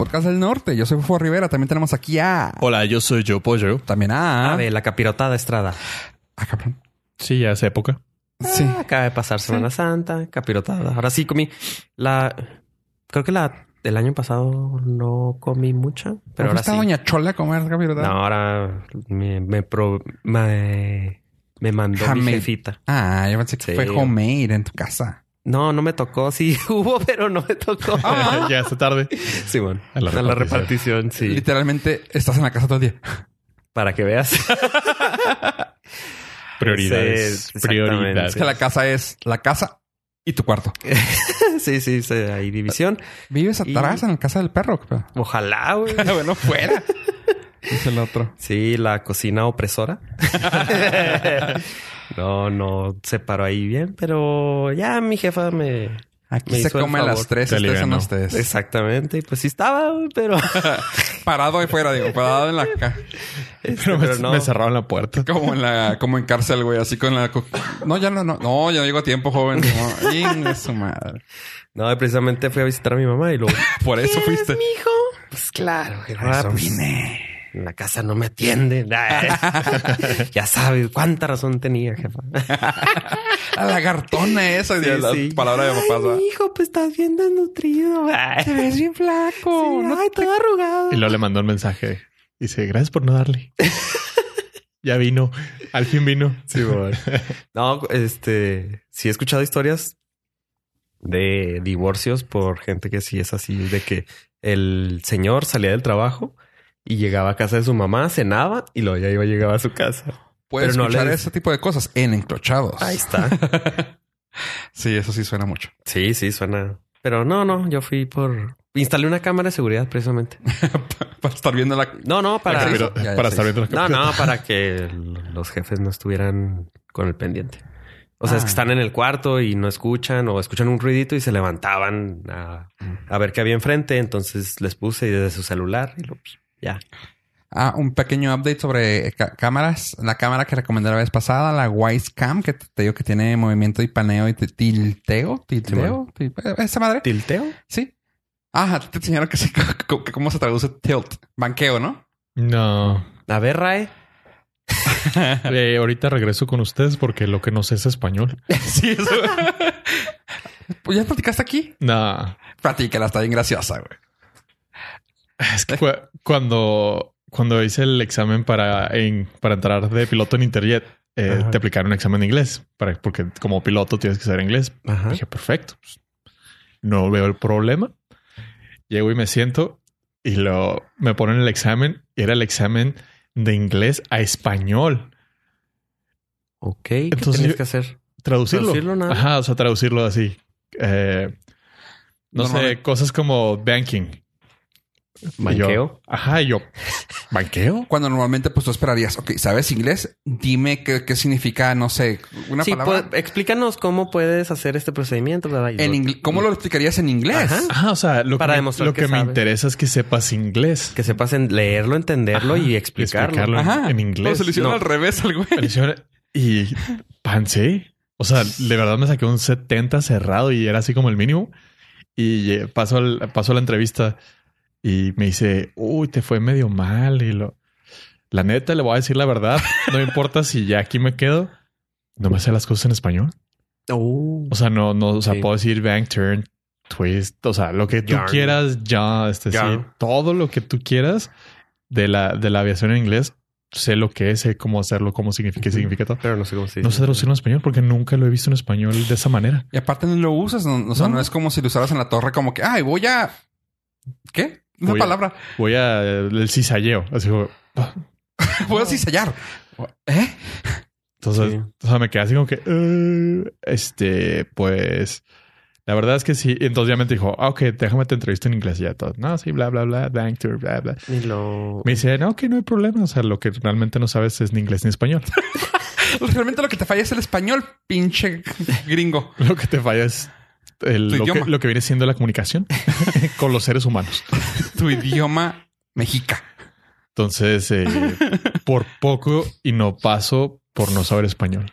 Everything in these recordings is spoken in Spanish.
podcast del norte. Yo soy Fufo Rivera. También tenemos aquí a. Hola, yo soy Joe Pollo. También a. Ah, de la capirotada Estrada. Ah, cabrón. Sí, ya hace época. Sí. Ah, acaba de pasar Semana Santa, capirotada. Ahora sí comí la. Creo que la del año pasado no comí mucha, pero ¿No ahora sí. a Doña Chola a comer capirotada? No, ahora me, me, pro- me, me mandó mi jefita. Ah, yo pensé que Sí. fue homemade en tu casa. No, no me tocó. Sí hubo, pero no me tocó. Ah. ya hace tarde. Sí, bueno. A la A la repartición. sí. Literalmente estás en la casa todo el día. Para que veas. Prioridades. Sí, exactamente. prioridades. Es que la casa es la casa y tu cuarto. sí, sí, sí, hay división. ¿Vives Y- atrás en la casa del perro? Ojalá, güey. bueno, fuera. Dice el otro. Sí, la cocina opresora. No, no se paró ahí bien, pero ya mi jefa me... Aquí Me se hizo el come a las tres, alivianó. las tres. Exactamente, y pues sí estaba, pero... Parado ahí fuera, digo, parado en la este, Pero me, pero no. me cerraron la puerta. como en la, como en cárcel, güey, así con la No, ya no, no, no, ya no llego a tiempo, joven. No, su madre. No, precisamente fui a visitar a mi mamá y luego... Por eso fuiste. mi hijo? Pues claro, eso pues, vine. En la casa no me atiende. ya sabes cuánta razón tenía, jefa. La lagartona esa, Sí, la sí. palabra de papá. hijo, pues estás bien desnutrido. Te ves bien flaco. no ay, todo arrugado. Y luego le mandó un mensaje. Dice, gracias por no darle. ya vino. Al fin vino. Sí, bueno. No, este, sí he escuchado historias de divorcios por gente que sí es así, de que el señor salía del trabajo y llegaba a casa de su mamá, cenaba y luego ya iba a llegar a su casa. Puedes Pero no escuchar le- ese tipo de cosas en enclochados. Ahí está. Sí, eso sí suena mucho. Sí, sí, suena. Pero no, no, yo fui por... Instalé una cámara de seguridad precisamente. Para estar viendo la... No, no, para... Ya, ya, para estar viendo la No, no, para que los jefes no estuvieran con el pendiente. O sea, es Ah. que están en el cuarto y no escuchan o escuchan un ruidito y se levantaban a, a ver qué había enfrente. Entonces les puse desde su celular y lo, pues, ya. Ah, un pequeño update sobre eh, cámaras. La cámara que recomendé la vez pasada, la Wise Cam, que te digo que tiene movimiento y paneo y te- tilteo. Tilteo. Til- ¿Esa madre? ¿Tilteo? Sí. Ah, a ti te enseñaron que, sí, que cómo se traduce tilt. Banqueo, ¿no? No. A ver, Rae. Eh, ahorita regreso con ustedes porque lo que no sé es español. sí, eso. ya platicaste aquí. No. Platícala, está bien graciosa, güey. Es que cu- cuando, cuando hice el examen para, en- para entrar de piloto en Interjet, eh, te aplicaron un examen de inglés. Para, porque como piloto tienes que saber inglés. Ajá. Dije, perfecto. pues, no veo el problema. Llego y me siento y lo, me ponen el examen. Y era el examen de inglés a español. Ok. ¿Qué Entonces yo- que hacer? Traducirlo. Traducirlo nada. Ajá, o sea, traducirlo así. Eh, no sé, cosas como banking. Banqueo. yo, ajá, yo, ¿banqueo? Cuando normalmente pues tú esperarías, ok, ¿sabes inglés? Dime qué, qué significa, no sé, una Sí, palabra. pues, explícanos cómo puedes hacer este procedimiento. en ¿Cómo lo explicarías en inglés? Ajá. Ajá, o sea, lo Para que, demostrar lo que que, me interesa es que sepas inglés. Que sepas en leerlo, entenderlo Ajá, y explicarlo. explicarlo. Ajá. en inglés. No, se lo hicieron No. al revés al güey. Y pancé. O sea, de verdad me saqué un 70 cerrado y era así como el mínimo. Y eh, al, paso a la entrevista y me dice, uy, te fue medio mal. Y lo, la neta, le voy a decir la verdad. No me importa si ya aquí me quedo. No me sé las cosas en español. Oh. O sea, no, no, o sea, Sí. puedo decir bank turn, twist, o sea, lo que tú Yarn. quieras, ya, este, sí, todo lo que tú quieras de la, de la aviación en inglés, sé lo que es, sé cómo hacerlo, cómo significa, qué significa todo. Pero no sé cómo se No dice. sé traducirlo en español porque nunca lo he visto en español de esa manera. Y aparte no lo usas, no, o sea, no. No. es como si lo usaras en la torre como que, ay, voy a... ¿Qué? Una Voy a- palabra. Voy a el cizalleo. Así como, Puedo cisellar. ¿Eh? entonces, Sí. o sea, me quedé así como que, "Eh, este, pues, la verdad es que sí. Y entonces ya me dijo, ah, ok, déjame te entrevisto en inglés y ya todo. No, sí, bla, bla, bla, bank tour, bla, bla. Ni lo... Me dice, no, que no hay problema. O sea, lo que realmente no sabes es ni inglés ni español. Realmente lo que te falla es el español, pinche gringo. lo que te falla es el- lo, que, idioma. lo que viene siendo la comunicación con los seres humanos. Tu idioma mexica. Entonces, eh, por poco y no paso por no saber español.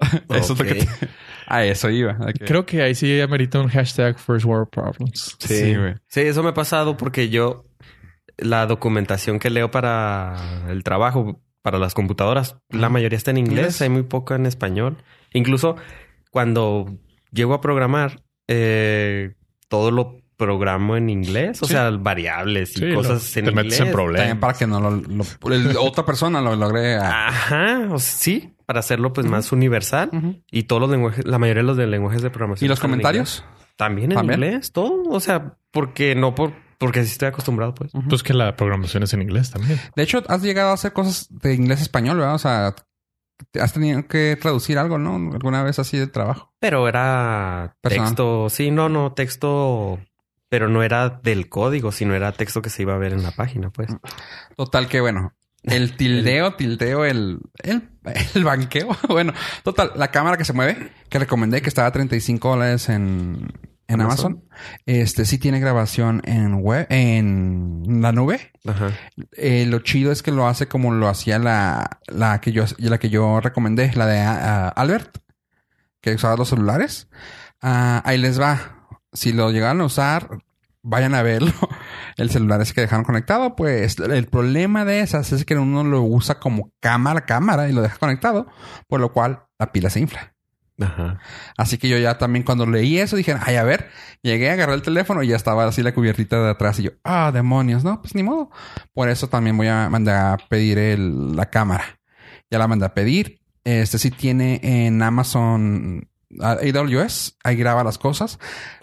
Eso es lo que Ok. te- A eso iba. Creo que ahí sí amerita un hashtag First World Problems. Sí, Sí, güey. Sí, eso me ha pasado porque yo la documentación que leo para el trabajo, para las computadoras, la mayoría está en inglés, Inglés. hay muy poco en español. Incluso cuando llego a programar, eh, todo lo programo en inglés, o Sí. sea, variables y Sí, cosas lo- en te inglés. metes en También problemas. para que no lo, lo- el- otra persona lo logre. a- Ajá, o sea, sí, para hacerlo pues más universal y todos los lenguajes, la mayoría de los de lenguajes de programación. ¿Y los en comentarios? También en ¿También? inglés, todo, o sea, porque no por porque así estoy acostumbrado pues. Pues que la programación es en inglés también. De hecho, has llegado a hacer cosas de inglés español, ¿verdad? O sea, has tenido que traducir algo, ¿no? Alguna vez así de trabajo. Pero era Personal. texto, sí, no, no, texto, pero no era del código, sino era texto que se iba a ver en la página, pues. Total que bueno. El tildeo, tildeo, el, el, el banqueo. Bueno, total, la cámara que se mueve, que recomendé que estaba a 35 dólares en, en Amazon. Amazon. Este sí tiene grabación en web, en la nube. Ajá. Eh, lo chido es que lo hace como lo hacía la, la que yo, la que yo recomendé, la de ah, Albert, que usaba los celulares. Ah, ahí les va. Si lo llegaron a usar, vayan a verlo. El celular ese que dejaron conectado, pues el problema de esas es que uno lo usa como cámara, cámara y lo deja conectado, por lo cual la pila se infla. Ajá. Así que yo ya también cuando leí eso dije, ay, a ver, llegué, agarré el teléfono y ya estaba así la cubiertita de atrás y yo, ah, demonios, no, pues ni modo. Por eso también voy a mandar a pedir la cámara. Ya la mandé a pedir. Este sí tiene en Amazon AWS, ahí graba las cosas.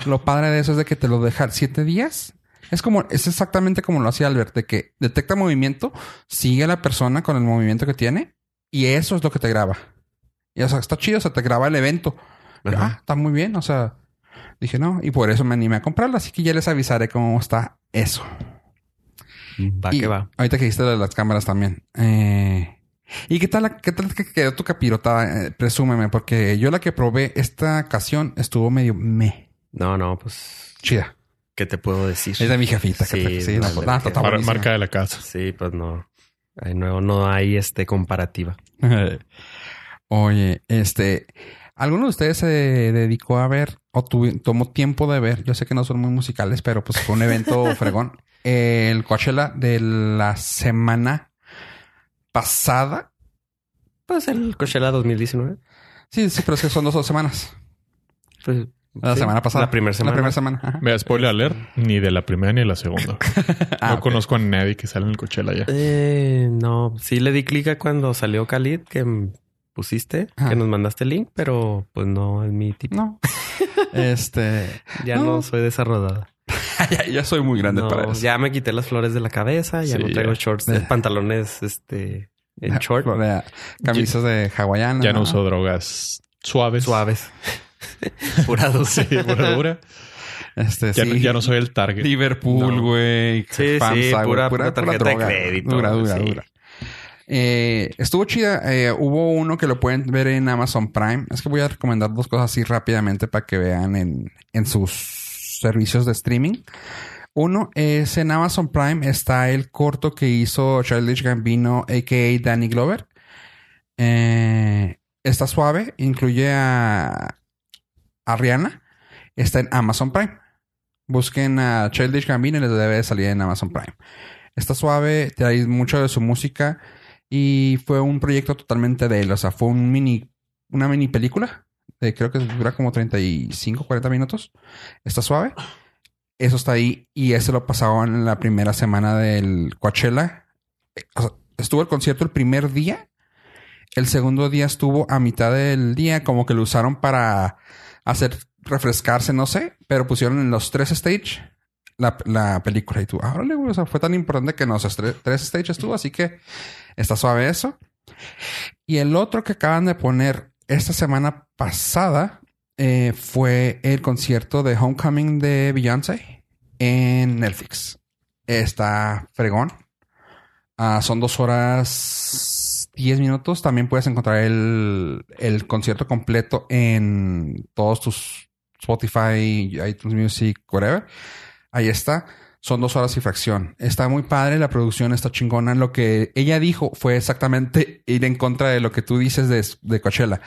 Lo padre de eso es de que te lo deja siete días. Es como, es exactamente como lo hacía Albert, de que detecta movimiento, sigue a la persona con el movimiento que tiene y eso es lo que te graba. Y o sea, está chido, o sea, te graba el evento. Ajá. Ah, está muy bien. O sea, dije no. Y por eso me animé a comprarla. Así que ya les avisaré cómo está eso. Va Y que va. Ahorita que dijiste lo de las cámaras también. Eh, ¿Y qué tal, la- qué tal que quedó tu capirotada? Eh, presúmeme, porque yo la que probé esta ocasión estuvo medio me No, no, pues, chida. ¿qué te puedo decir? Es de mi jefita. que Sí, te- sí, la buenísima. marca de la casa. Sí, pues no. No, no hay este comparativa. Oye, este, ¿alguno de ustedes se dedicó a ver o tuvi- tomó tiempo de ver? Yo sé que no son muy musicales, pero pues fue un evento fregón. El Coachella de la semana pasada. Pues el Coachella 2019. Sí, sí, pero es que son dos, dos semanas. Pues, La sí, semana pasada. La primera semana. La primera semana. Vea, spoiler alert, ni de la primera ni de la segunda. Ah, no conozco a nadie que sale en el Coachella ya. Eh, no, sí le di clic a cuando salió Khalid que pusiste, Ajá. que nos mandaste el link, pero pues no es mi tipo. No. este. Ya No. no, soy desarrollada. ya, ya soy muy grande No, para eso. ya me quité las flores de la cabeza, ya Sí, no traigo ya. shorts, Ya. pantalones este en short Camisas de hawaiana. Ya no uso drogas suaves. suaves. Pura Sí, pura dura. Este, Ya, sí. no, ya no soy el target. Liverpool, No. güey. Sí, sí, güey, pura- pura tarjeta de crédito, Dura, dura, sí. dura. Eh, estuvo chida. Eh, hubo uno que lo pueden ver en Amazon Prime. Es que voy a recomendar dos cosas así rápidamente para que vean en, en sus servicios de streaming. Uno es en Amazon Prime está el corto que hizo Childish Gambino, a.k.a. Danny Glover. Eh, está suave. Incluye a, a Rihanna. Está en Amazon Prime. Busquen a Childish Gambino y les debe de salir en Amazon Prime. Está suave, trae mucho de su música y fue un proyecto totalmente de él. O sea, fue un mini, una mini película. Creo que dura como 35, 40 minutos. Está suave. Eso está ahí y ese lo pasaban en la primera semana del Coachella. Eh, o sea, estuvo el concierto el primer día. El segundo día estuvo a mitad del día, como que lo usaron para hacer refrescarse, no sé, pero pusieron en los tres stage la, la película y tú, ah, güey, o sea, fue tan importante que en los estre- tres stages estuvo, así que está suave eso. Y el otro que acaban de poner esta semana pasada eh, fue el concierto de Homecoming de Beyoncé en Netflix. Está fregón. Ah, son dos horas diez minutos. También puedes encontrar el, el concierto completo en todos tus Spotify, iTunes Music, whatever. Ahí está. Son dos horas y fracción. Está muy padre, la producción está chingona. Lo que ella dijo fue exactamente ir en contra de lo que tú dices de, de Coachella.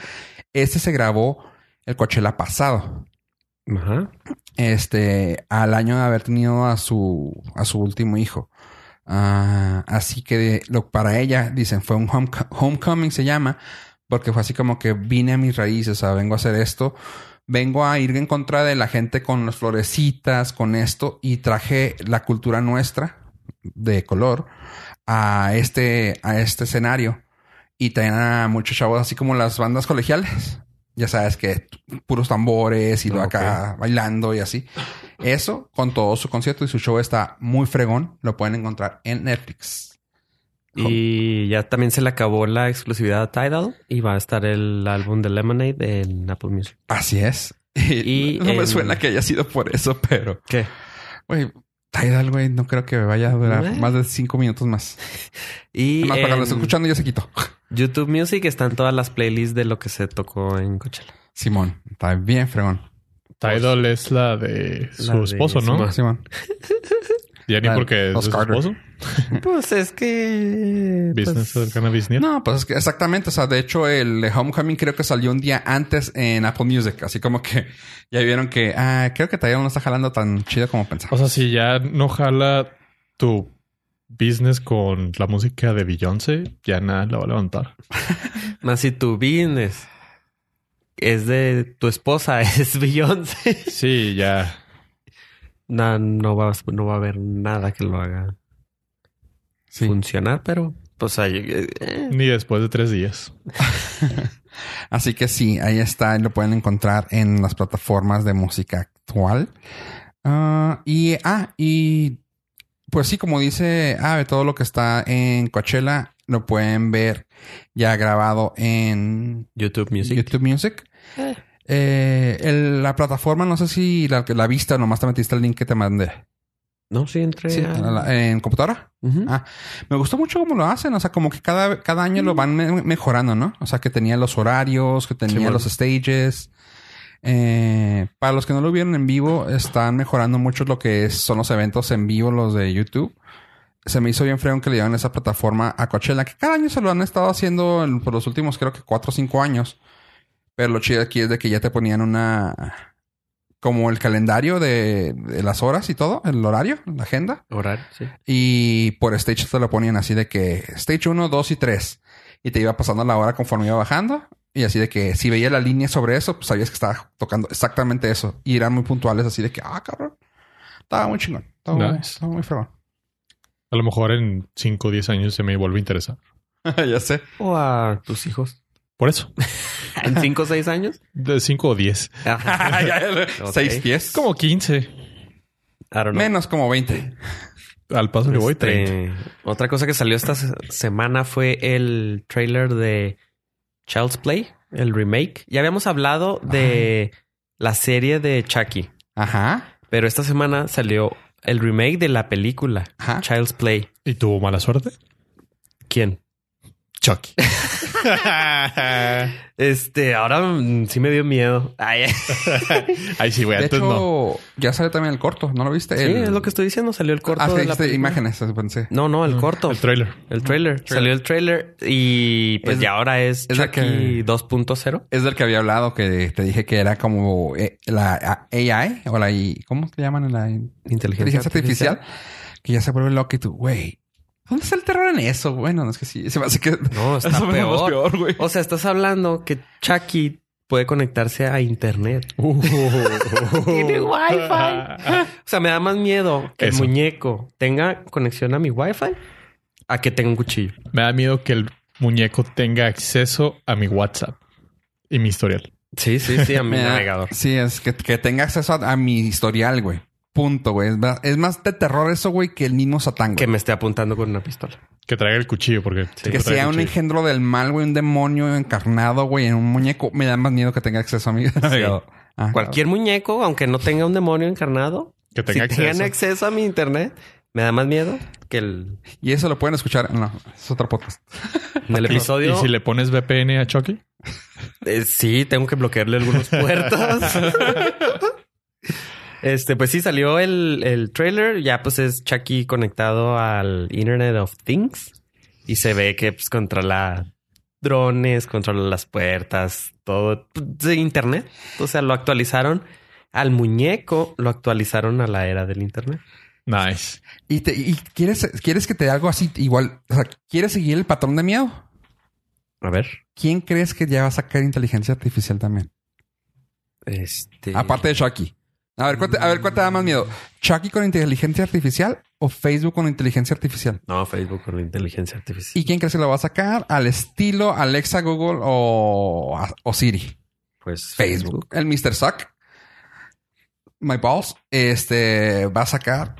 Este se grabó el Coachella pasado. Ajá. Este, al año de haber tenido a su, a su último hijo. Ah, así que lo, para ella, dicen, fue un home- homecoming, se llama, porque fue así como que vine a mis raíces, o sea, vengo a hacer esto, vengo a ir en contra de la gente con las florecitas, con esto, y traje la cultura nuestra de color a este, a este escenario. Y traen a muchos chavos, así como las bandas colegiales. Ya sabes que puros tambores y lo Ah, acá bailando y así. Eso con todo su concierto y su show está muy fregón. Lo pueden encontrar en Netflix. Y ya también se le acabó la exclusividad a Tidal y va a estar el álbum de Lemonade en Apple Music. Así es. Y, Y no me en- suena que haya sido por eso, pero ¿Qué? güey, Tidal, güey, no creo que vaya a durar Eh. más de cinco minutos más. Y Más para que lo esté en escuchando ya se quitó. YouTube Music están todas las playlists de lo que se tocó en Coachella. Simón, está bien fregón. Tidal es la de La su de esposo, ¿no? Simón. Simón. Ya ni porque es esposo. Pues es que... Business pues, Cannabis Net. No, pues es que exactamente. O sea, de hecho, el Homecoming creo que salió un día antes en Apple Music. Así como que ya vieron que, ah, creo que todavía no está jalando tan chido como pensaba. O sea, si ya no jala tu business con la música de Beyoncé, ya nada la va a levantar. Más si tu business es de tu esposa, es Beyoncé. Sí, ya. No, no, va, no va a haber nada que lo haga Sí. funcionar, pero pues ahí, eh, eh. Ni después de tres días. Así que sí, ahí está. Lo pueden encontrar en las plataformas de música actual. Ah, y, ah, y pues sí, como dice Ave, todo lo que está en Coachella lo pueden ver ya grabado en YouTube Music. YouTube Music. Eh, el- la plataforma, no sé si la, la vista, nomás te metiste el link que te mandé. No, sí, entré Sí, a- en la- en computadora. Ah, me gustó mucho cómo lo hacen. O sea, como que cada, cada año lo van me- mejorando, ¿no? O sea, que tenía los horarios, que tenía bueno. los stages. Eh, para los que no lo vieron en vivo, están mejorando mucho lo que es- son los eventos en vivo, los de YouTube. Se me hizo bien fregón que le llevan esa plataforma a Coachella, que cada año se lo han estado haciendo en- por los últimos, creo que cuatro o cinco años. Pero lo chido aquí es de que ya te ponían una... Como el calendario de, de las horas y todo, el horario, la agenda. Horario, sí. Y por stage te lo ponían así de que stage 1, 2 y 3. Y te iba pasando la hora conforme iba bajando. Y así de que si veía la línea sobre eso, pues sabías que estaba tocando exactamente eso. Y eran muy puntuales así de que, ah, cabrón. Estaba muy chingón. Estaba, muy- Nice. estaba muy fregón. A lo mejor en 5 o 10 años se me vuelve a interesar. ya sé. O a tus hijos. Por eso. En cinco o seis años. De 5 o 10. Ok. 6 pies. Como 15. I don't know. Menos como 20. Al paso que voy, Este, 30. Otra cosa que salió esta se- semana fue el trailer de Child's Play, el remake. Ya habíamos hablado de la serie de Chucky, Ajá. pero esta semana salió el remake de la película Ajá. Child's Play. ¿Y tuvo mala suerte? ¿Quién? Chucky. Este, ahora mm, sí me dio miedo. Ay, Ahí sí, güey. Antes hecho, no. ya sale también el corto. ¿No lo viste? sí, El- es lo que estoy diciendo. Salió el corto Ah, de la imágenes, pensé. No, no, el corto. El trailer. El trailer. Salió el trailer y pues Es- ya ahora es, es Chucky que- 2.0. Es del que había hablado, que te dije que era como eh, la AI o la I- ¿cómo se llaman? La Inteligencia, inteligencia artificial, que ya se vuelve loca y tú, güey, ¿dónde está el terror en eso? Bueno, no es que sí, se me hace que No, está eso peor. güey. O sea, estás hablando que Chucky puede conectarse a internet. Tiene Wi-Fi. O sea, me da más miedo que Eso. el muñeco tenga conexión a mi Wi-Fi a que tenga un cuchillo. Me da miedo que el muñeco tenga acceso a mi WhatsApp y mi historial. Sí, sí, sí, a mi navegador. Sí, es que, que tenga acceso a, a mi historial, güey. Punto, güey. Es más, es más de terror eso, güey, que el mismo Satán, güey. Que me esté apuntando con una pistola. Que traiga el cuchillo, porque Que sea un engendro del mal, güey, un demonio encarnado, güey, en un muñeco. Me da más miedo que tenga acceso a mi navegador. Ah, Cualquier muñeco, aunque no tenga un demonio encarnado, Que tenga si tengan acceso. acceso a mi internet, me da más miedo que el, Y eso lo pueden escuchar. No, es otro podcast. en el Y- episodio. ¿Y si le pones VPN a Chucky? Eh, sí, tengo que bloquearle algunos puertos. Este, pues sí, salió el, el trailer. Ya pues es Chucky conectado al Internet of Things. Y se ve que pues controla drones, controla las puertas, todo de internet. O sea, lo actualizaron al muñeco, lo actualizaron a la era del internet. Nice. ¿Y, te- y quieres, quieres que te dé algo así igual? O sea, ¿quieres seguir el patrón de miedo? A ver. ¿Quién crees que ya va a sacar inteligencia artificial también? Este. Aparte de Chucky. A ver, ¿cuál te, a ver, ¿cuál te da más miedo? ¿Chucky con inteligencia artificial o Facebook con inteligencia artificial? No, Facebook con inteligencia artificial. ¿Y quién crees que lo va a sacar? ¿Al estilo Alexa, Google o, o Siri? Pues Facebook. El Mr. Suck, My Balls, este va a sacar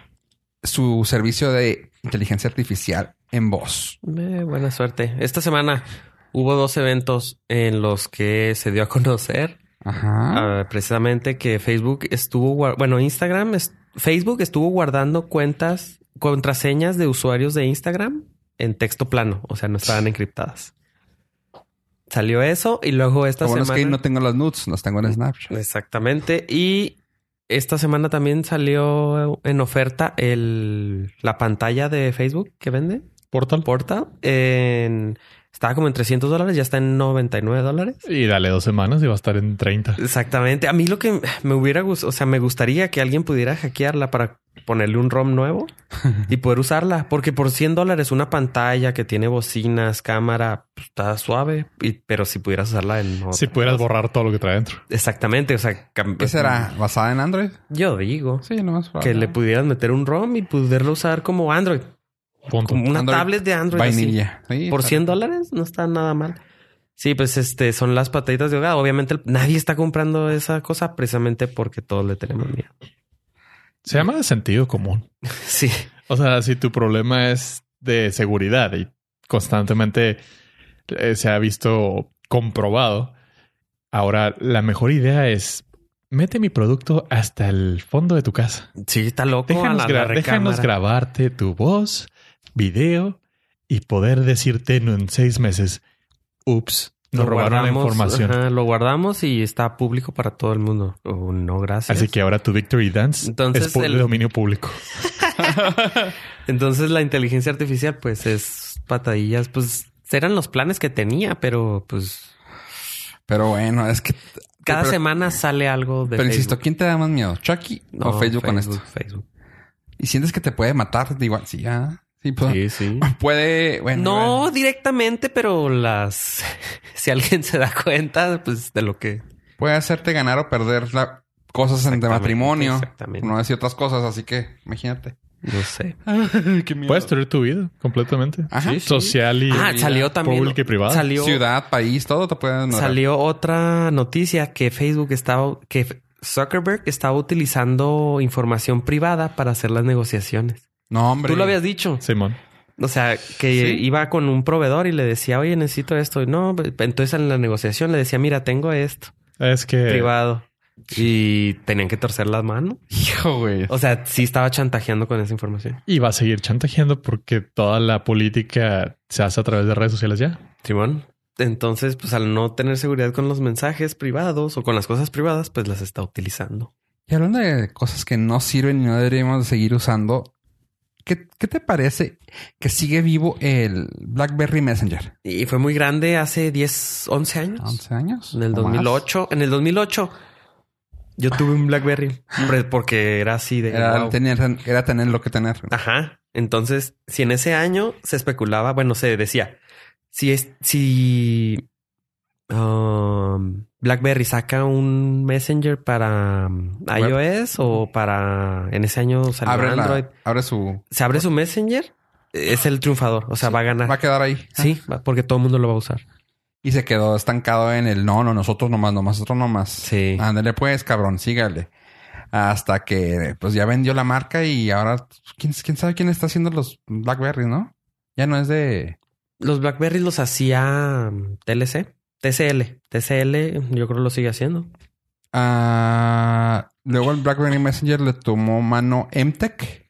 su servicio de inteligencia artificial en voz. Eh, buena suerte. Esta semana hubo dos eventos en los que se dio a conocer Ajá. ah, precisamente que Facebook estuvo, bueno, Instagram, es- Facebook estuvo guardando cuentas, contraseñas de usuarios de Instagram en texto plano, o sea, no estaban encriptadas. Salió eso y luego esta Lo bueno es semana... que ahí no tengo las nudes, las tengo en Snapchat. Exactamente. Y esta semana también salió en oferta el, la pantalla de Facebook que vende. Portal. Portal. En, estaba como en 300 dólares, ya está en 99 dólares. Y dale dos semanas y va a estar en 30. Exactamente. A mí lo que me hubiera gustado, o sea, me gustaría que alguien pudiera hackearla para ponerle un ROM nuevo y poder usarla. Porque por 100 dólares una pantalla que tiene bocinas, cámara, pues, está suave. Y- pero si pudieras usarla en... Si otra pudieras cosa. borrar todo lo que trae dentro. Exactamente. O sea, ¿Qué será? ¿Basada en Android? Yo digo. Sí, nomás. que le pudieras meter un ROM y poderlo usar como Android. Punto. Como una Android tablet de Android. así. Vainilla. Sí, Por está 100 bien. dólares no está nada mal. Sí, pues este son las pataditas de ahogado. Obviamente el- nadie está comprando esa cosa precisamente porque todos le tenemos miedo. Se llama de sentido común. Sí. O sea, si tu problema es de seguridad y constantemente eh, se ha visto comprobado, ahora la mejor idea es mete mi producto hasta el fondo de tu casa. Sí, está loco. Déjanos, a la- la gra- déjanos grabarte tu voz, video y poder decirte en seis meses, ups, nos Lo robaron la información. ajá, lo guardamos y está público para todo el mundo. Oh, no, gracias. Así que ahora tu Victory Dance Entonces, es por el- de dominio público. Entonces la inteligencia artificial pues es patadillas. Pues eran los planes que tenía, pero pues Pero bueno, es que. cada pero- semana sale algo de Pero insisto, Facebook. ¿quién te da más miedo? ¿Chucky No, o Facebook, con esto? Facebook. ¿Y sientes que te puede matar? Igual, sí, ya. Sí, pues, Sí, sí. Puede. Bueno, No bueno. directamente, pero las... si alguien se da cuenta, pues de lo que... Puede hacerte ganar o perder la- cosas en de Exactamente, matrimonio. exactamente. No decir otras cosas, así que imagínate. No sé. Qué miedo. Puedes tener tu vida completamente. Ajá. Sí, sí. Social y Ah, salió también... pública y privada. Salió, Ciudad, país, todo te puede salió otra noticia que Facebook estaba... que Zuckerberg estaba utilizando información privada para hacer las negociaciones. No, hombre. Tú lo habías dicho. Simón. O sea, que Sí. iba con un proveedor y le decía, oye, necesito esto. Y no, entonces en la negociación le decía, mira, tengo esto Es que privado. Y tenían que torcer las manos. Hijo, güey. O sea, sí estaba chantajeando con esa información. y va a seguir chantajeando porque toda la política se hace a través de redes sociales ya. Simón. Entonces, pues al no tener seguridad con los mensajes privados o con las cosas privadas, pues las está utilizando. Y hablando de cosas que no sirven y no deberíamos de seguir usando, ¿qué, qué te parece que sigue vivo el BlackBerry Messenger? Y fue muy grande hace 10, 11 años. 11 años. En el o más. 2008. En el 2008 yo tuve un BlackBerry porque era así de... Era, wow. tener, era tener lo que tener. Ajá. Entonces, si en ese año se especulaba, bueno, se decía, si es, si um, BlackBerry saca un Messenger para um, Web. iOS o para en ese año salió Abre, la- Android, abre su... se abre su Messenger, es el triunfador, o sea, va a ganar. Va a quedar ahí. Sí, va- porque todo el mundo lo va a usar. Y se quedó estancado en el no, no, nosotros nomás, nomás, nosotros nomás. Sí. Ándale pues, cabrón, sígale. Hasta que pues ya vendió la marca y ahora quién, quién sabe quién está haciendo los BlackBerry, ¿no? Ya no es de Los BlackBerry los hacía um, TLC, TCL, TCL, yo creo lo sigue haciendo. Ah, luego el BlackBerry Messenger le tomó mano MTech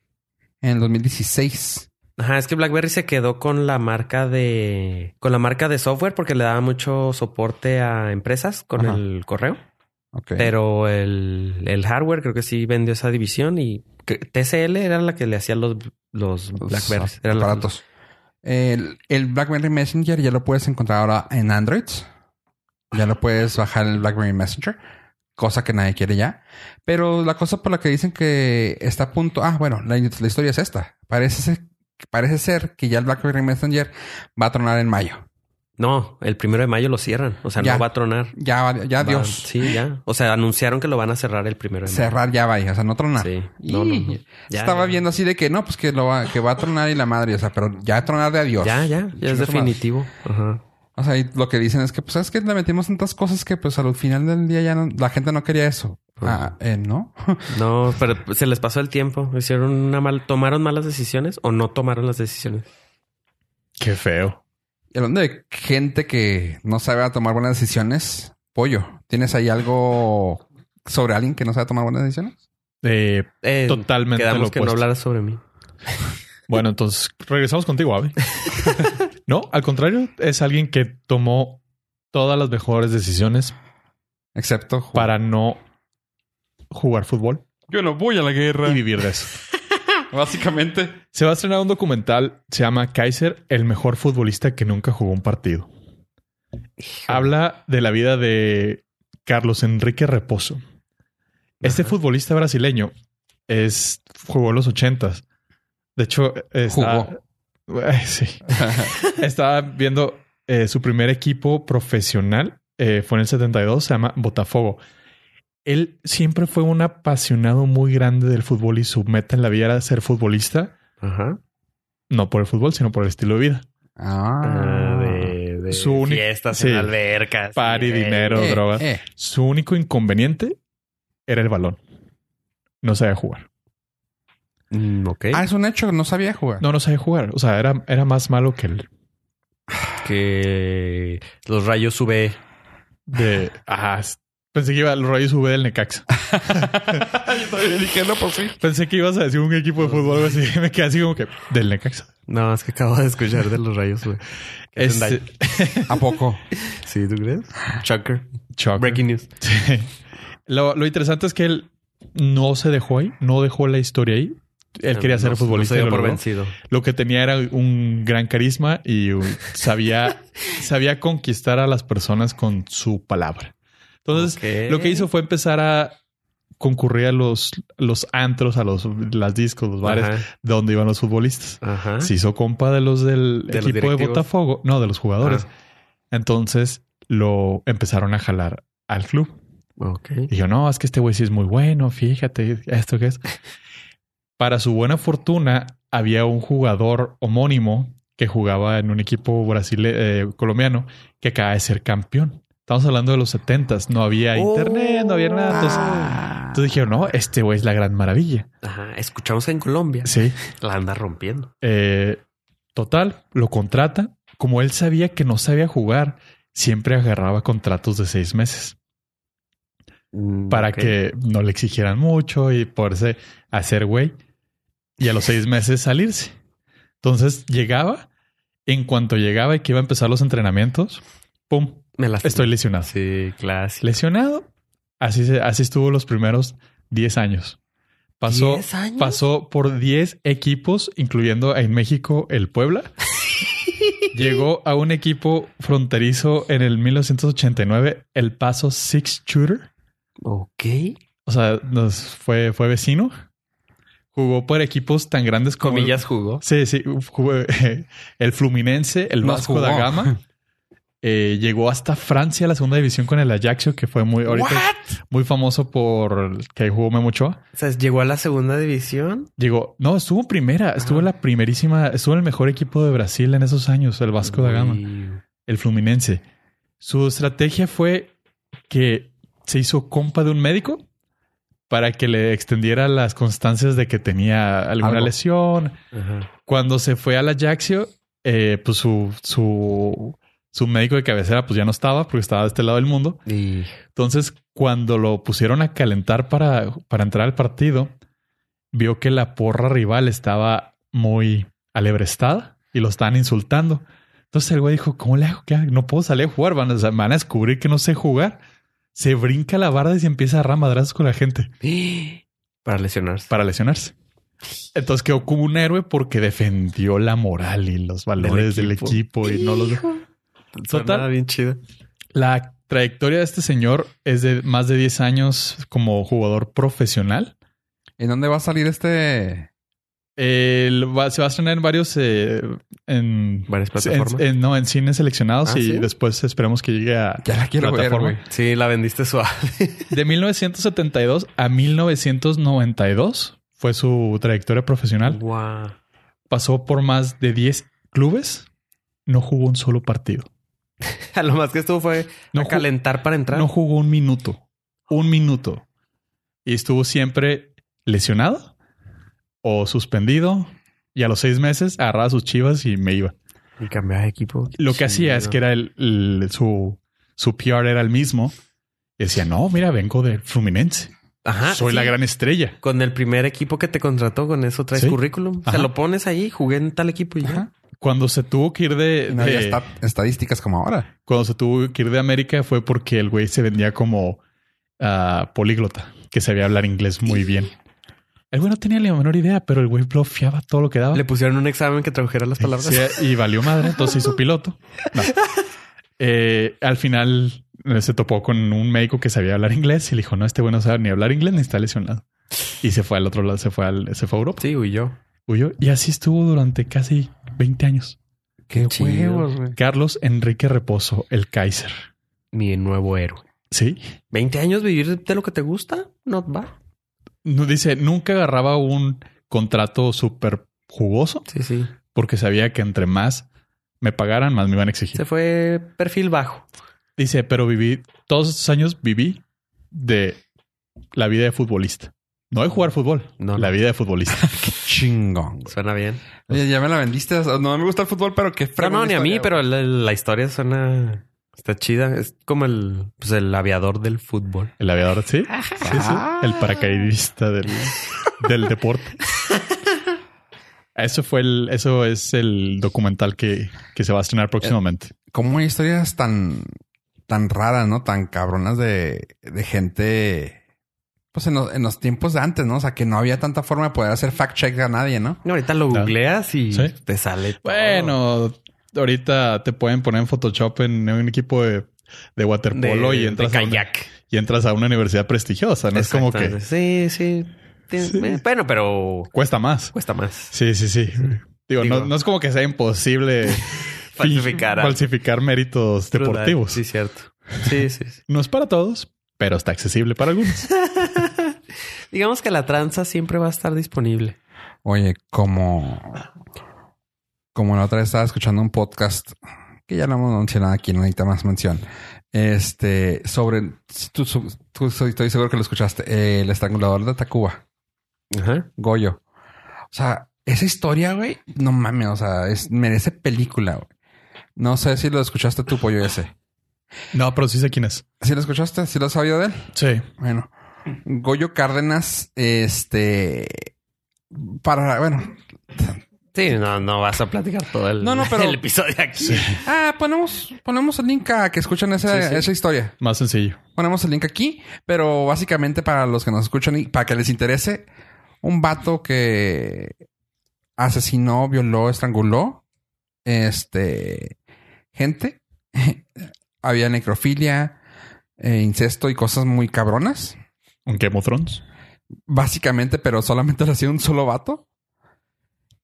en el 2016. Ajá, es que BlackBerry se quedó con la marca de con la marca de software porque le daba mucho soporte a empresas con Ajá. el correo, Ok. pero el, el hardware creo que sí vendió esa división y que- TCL era la que le hacía los los Los BlackBerry, era la- aparatos. El, el BlackBerry Messenger ya lo puedes encontrar ahora en Android. Ya lo puedes bajar en el BlackBerry Messenger, cosa que nadie quiere ya. Pero la cosa por la que dicen que está a punto. Ah, bueno, la, la historia es esta. Parece ser, parece ser que ya el BlackBerry Messenger va a tronar en mayo. No, el primero de mayo lo cierran. O sea, Ya. no va a tronar. Ya, ya, Va- Dios. Sí, ya. O sea, anunciaron que lo van a cerrar el primero de mayo. Cerrar ya vaya, o sea, no tronar. Sí. No, no, no. Y Ya, Estaba ya. viendo así de que no, pues que lo va, que va a tronar y la madre, o sea, pero ya tronar de adiós. Ya, ya. Ya es definitivo. Ajá. O sea, y lo que dicen es que, pues, es que le metimos tantas cosas que, pues, al final del día ya no- la gente no quería eso. Ah, eh, ¿no? No, pero se les pasó el tiempo. Hicieron una mal, tomaron malas decisiones o no tomaron las decisiones. Qué feo. Y hablando de gente que no sabe tomar buenas decisiones, pollo, ¿tienes ahí algo sobre alguien que no sabe tomar buenas decisiones? Eh, Eh, Totalmente Quedamos lo que no opuesto. hablara sobre mí. bueno, entonces regresamos contigo, Avi. no, al contrario, es alguien que tomó todas las mejores decisiones Excepto jugar. para no jugar fútbol Yo no voy a la guerra. y vivir de eso. Básicamente. Se va a estrenar un documental, se llama Kaiser, el mejor futbolista que nunca jugó un partido. Habla de la vida de Carlos Enrique Reposo. Este Ajá. futbolista brasileño es jugó en los ochentas. De hecho, está, Jugó. Sí. Estaba viendo eh, su primer equipo profesional. eh, fue en el 72, se llama Botafogo. Él siempre fue un apasionado muy grande del fútbol y su meta en la vida era ser futbolista, Ajá. no por el fútbol, sino por el estilo de vida. Ah. Ah, de, de Su único- fiestas sí. en albercas. Party, y de- dinero. Eh, drogas. eh. Su único inconveniente era el balón. No sabía jugar. Mm, ok. Ah, es un hecho, no sabía jugar. No, no sabía jugar. O sea, era, era más malo que el Que los rayos sube. de... Ah, pensé que iba al Rayos V del Necaxa. Yo todavía dije, no, pues sí. Pensé que ibas a decir un equipo de fútbol o así. Me quedé así como que del Necaxa. No, es que acabo de escuchar de los rayos hacen Este. ¿A poco? Sí, ¿tú crees? Chucker. Shocker. Breaking news. Sí. Lo, lo interesante es que él no se dejó ahí, no dejó la historia ahí. Él quería ser No- futbolista. No y se lo dio por vencido. Lo que tenía era un gran carisma y sabía, sabía conquistar a las personas con su palabra. Entonces, lo que hizo fue empezar a concurrir a los, los antros, a los las discos, los bares, Ajá. donde iban los futbolistas. Ajá. Se hizo compa de los del ¿De los equipo de? Botafogo, no, de los jugadores. Ah. Entonces lo empezaron a jalar al club. Y yo, no, es que este güey sí es muy bueno, fíjate, esto que es. Para su buena fortuna, había un jugador homónimo que jugaba en un equipo brasile colombiano que acaba de ser campeón. Estamos hablando de los setentas, no había Oh. internet, no había nada. Entonces, Ah. entonces dijeron, no, este güey es la gran maravilla. Ajá. Escuchamos en Colombia. Sí. La anda rompiendo. Eh, total, lo contrata. Como él sabía que no sabía jugar, siempre agarraba contratos de seis meses Mm, para que no le exigieran mucho y poderse hacer güey. Y a los seis meses salirse. Entonces llegaba, en cuanto llegaba y que iba a empezar los entrenamientos, ¡pum! Me Estoy lesionado. Sí, clásico. Lesionado. Así, se- así estuvo los primeros 10 años. Pasó, ¿Diez años? pasó por 10 equipos, incluyendo en México el Puebla. Llegó a un equipo fronterizo en el 1989, el Paso Six Shooter. Ok. O sea, nos fue, fue vecino. Jugó por equipos tan grandes como... Comillas jugó. Sí, sí. jugó, eh, el Fluminense, el Nos Vasco da. Gama. Eh, llegó hasta Francia a la segunda división con el Ajaxio, que fue muy ahorita muy famoso por que jugó Memo Ochoa. O sea, llegó a la segunda división. Llegó, no, estuvo en primera, estuvo en la primerísima, estuvo en el mejor equipo de Brasil en esos años, el Vasco da Gama, el Fluminense. Su estrategia fue que se hizo compa de un médico para que le extendiera las constancias de que tenía alguna Algo. lesión, Ajá. cuando se fue al Ajaxio, eh, pues su, su, su médico de cabecera pues ya no estaba porque estaba de este lado del mundo. Y Entonces, cuando lo pusieron a calentar para, para entrar al partido, vio que la porra rival estaba muy alebrestada y lo estaban insultando. Entonces el güey dijo, ¿cómo le hago? ¿Qué hago? No puedo salir a jugar. Van a, van a descubrir que no sé jugar. Se brinca la barda y se empieza a agarrar madrazos con la gente para lesionarse. para lesionarse. Entonces quedó como un héroe porque defendió la moral y los valores del equipo. equipo, y no los... Total. Total. bien chido. La trayectoria de este señor es de más de 10 años como jugador profesional. ¿En dónde va a salir este? El- va- se va a estrenar en varios... eh, en, Varias plataformas. en- no, en cines seleccionados Ah, y ¿sí? después esperemos que llegue a Ya la quiero plataforma. Sí, la vendiste suave. De 1972 a 1992 fue su trayectoria profesional. Guau. Pasó por más de 10 clubes. No jugó un solo partido. A lo más que estuvo fue No a calentar para entrar. No jugó un minuto. Un minuto. Y estuvo siempre lesionado o suspendido. Y a los seis meses agarraba sus chivas y me iba. Y cambiaba de equipo. Lo que hacía es que era el, el- su, su PR era el mismo. Y decía, no, mira, vengo de Fluminense. Ajá. Soy sí. la gran estrella. Con el primer equipo que te contrató, con eso traes Sí. currículum. Ajá. Se lo pones ahí, jugué en tal equipo y ya. Ajá. Cuando se tuvo que ir de, No estadísticas como ahora. cuando se tuvo que ir de América fue porque el güey se vendía como ah, políglota, que sabía hablar inglés muy bien. El güey no tenía ni la menor idea, pero el güey bloqueaba todo lo que daba. Le pusieron un examen que tradujera las palabras. Sí, y valió madre, entonces hizo piloto. No. Eh, al final eh, se topó con un médico que sabía hablar inglés y le dijo, no, este güey no sabe ni hablar inglés ni está lesionado. Y se fue al otro lado, se fue, al, se fue a Europa. Sí, huyó. Huyó. Y así estuvo durante casi 20 años. Qué huevos, güey. Carlos Enrique Reposo, el Kaiser. Mi nuevo héroe. Sí. 20 años vivir de lo que te gusta, no va. No, dice, nunca agarraba un contrato súper jugoso Sí, sí. porque sabía que entre más me pagaran, más me iban a exigir. Se fue perfil bajo. Dice, pero viví, todos estos años viví de la vida de futbolista. No de jugar fútbol, No, la no. vida de futbolista. Chingón. güey. Suena bien. Oye, ya me la vendiste. No me gusta el fútbol, pero qué No, fregón no, ni a mí, pero la, la historia suena... Está chida. Es como el, pues el aviador del fútbol. El aviador, ¿sí? Sí, sí. El paracaidista del, del deporte. Eso fue el, eso es el documental que, que se va a estrenar próximamente. cómo hay historias tan, tan raras, ¿no? Tan cabronas de, de gente, pues en los, en los tiempos de antes, ¿no? O sea, que no había tanta forma de poder hacer fact check a nadie, ¿no? No, ahorita lo googleas y Sí. te sale todo. Bueno, ahorita te pueden poner en Photoshop en un equipo de, de waterpolo de, y de entras a una, kayak. y entras a una universidad prestigiosa. No es como que. Sí, sí. Eh, Bueno, pero cuesta más. cuesta más. Sí, sí, sí. Digo, Digo- no, no es como que sea imposible Falsificar. falsificar méritos deportivos. Sí, cierto. Sí, sí, sí. No es para todos, pero está accesible para algunos. Digamos que la tranza siempre va a estar disponible. Oye, como, como la otra vez estaba escuchando un podcast que ya lo hemos mencionado aquí, no necesita más mención. Este, sobre, tú, tú- tú- estoy seguro que lo escuchaste, el estrangulador de Tacuba. Ajá. Goyo. O sea, esa historia, güey, no mames, o sea, es, merece película, güey. No sé si lo escuchaste tú, pollo ese. No, pero sí sé quién es. ¿Sí lo escuchaste? ¿Sí lo has sabido de él? Sí. Bueno, Goyo Cárdenas, este, para, bueno, Sí, no, no vas a platicar todo el, No, no, pero- el episodio aquí. ah, ponemos, ponemos el link a que escuchen esa, Sí, sí. esa historia. Más sencillo. Ponemos el link aquí, pero básicamente para los que nos escuchan y para que les interese, un vato que asesinó, violó, estranguló, este, gente. Había necrofilia, eh, incesto y cosas muy cabronas. Un Game of Thrones. Básicamente, pero solamente lo hacía un solo vato.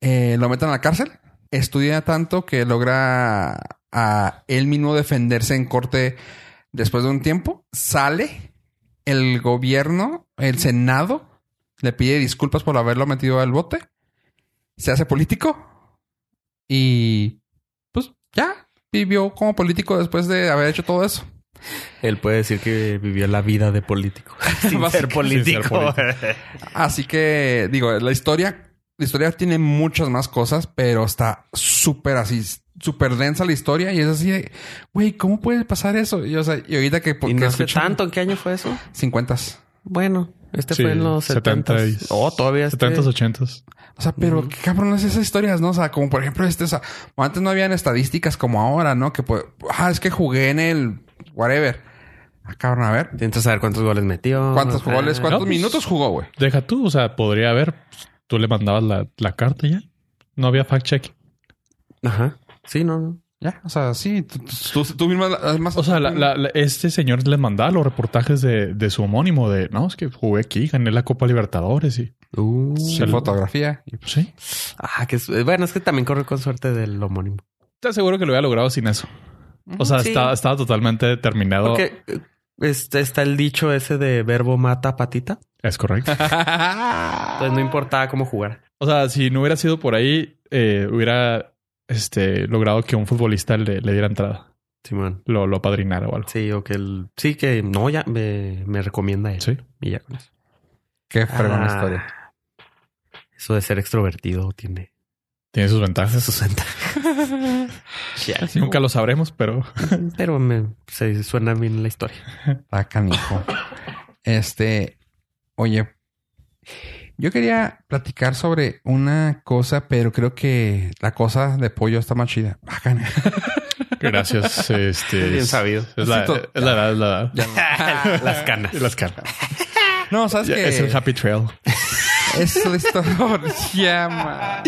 Eh, lo meten a la cárcel. Estudia tanto que logra a él mismo defenderse en corte después de un tiempo. Sale. El gobierno, el Senado, le pide disculpas por haberlo metido al bote. Se hace político. Y pues ya vivió como político después de haber hecho todo eso. Él puede decir que vivió la vida de político. sin ser Básicamente, sin ser político. Así que, digo, la historia, la historia tiene muchas más cosas, pero está súper así, súper densa la historia y es así de, güey, ¿cómo puede pasar eso? Y, o sea, y ahorita que, y porque no hace tanto. ¿En qué año fue eso? 50. Bueno, este Sí, fue en los 70. 70 y- Oh, todavía este... 70s, 80s. O sea, pero qué cabrón es esas historias, ¿no? O sea, como por ejemplo este, o sea, antes no habían estadísticas como ahora, ¿no? Que pues, ah, es que jugué en el whatever. Ah, cabrón, a ver. Tienes que saber cuántos goles metió. ¿Cuántos Ah, goles, cuántos no, pues- minutos jugó, güey? Deja tú, o sea, podría haber tú le mandabas la, la carta ya. No había fact check. Ajá. Sí, no, no. Ya, o sea, sí, tú, tú, además. O sea, la- la- la- este señor les mandaba los reportajes de, de su homónimo de no, es que jugué aquí, gané la Copa Libertadores y Uh, Sí, fotografía. Y, pues, sí. Ah, que es, bueno, es que también corre con suerte del homónimo. Te aseguro que lo había logrado sin eso. O sea, Sí. estaba, estaba totalmente determinado. Porque eh, este, está el dicho ese de verbo mata patita. Es correcto. Entonces no importaba cómo jugar. O sea, si no hubiera sido por ahí, eh, hubiera este, logrado que un futbolista le, le diera entrada, Simón. lo, lo apadrinara o algo. Sí, o que el... Sí, que no, ya me, me recomienda él. Sí. Y ya con eso. Qué fregona Ah, historia. Eso de ser extrovertido tiene Tiene sus ventajas. sus ventajas. Nunca lo sabremos, pero Pero me se suena bien la historia. Está canijo. Este, oye, yo quería platicar sobre una cosa, pero creo que la cosa de pollo está más chida. Ah, Bacana. gracias. Este, Bien es- sabido. Es la, es la edad, es la edad. Ya no. Las canas. Las caras. No, sabes Ya, que Es el happy trail. es la historia.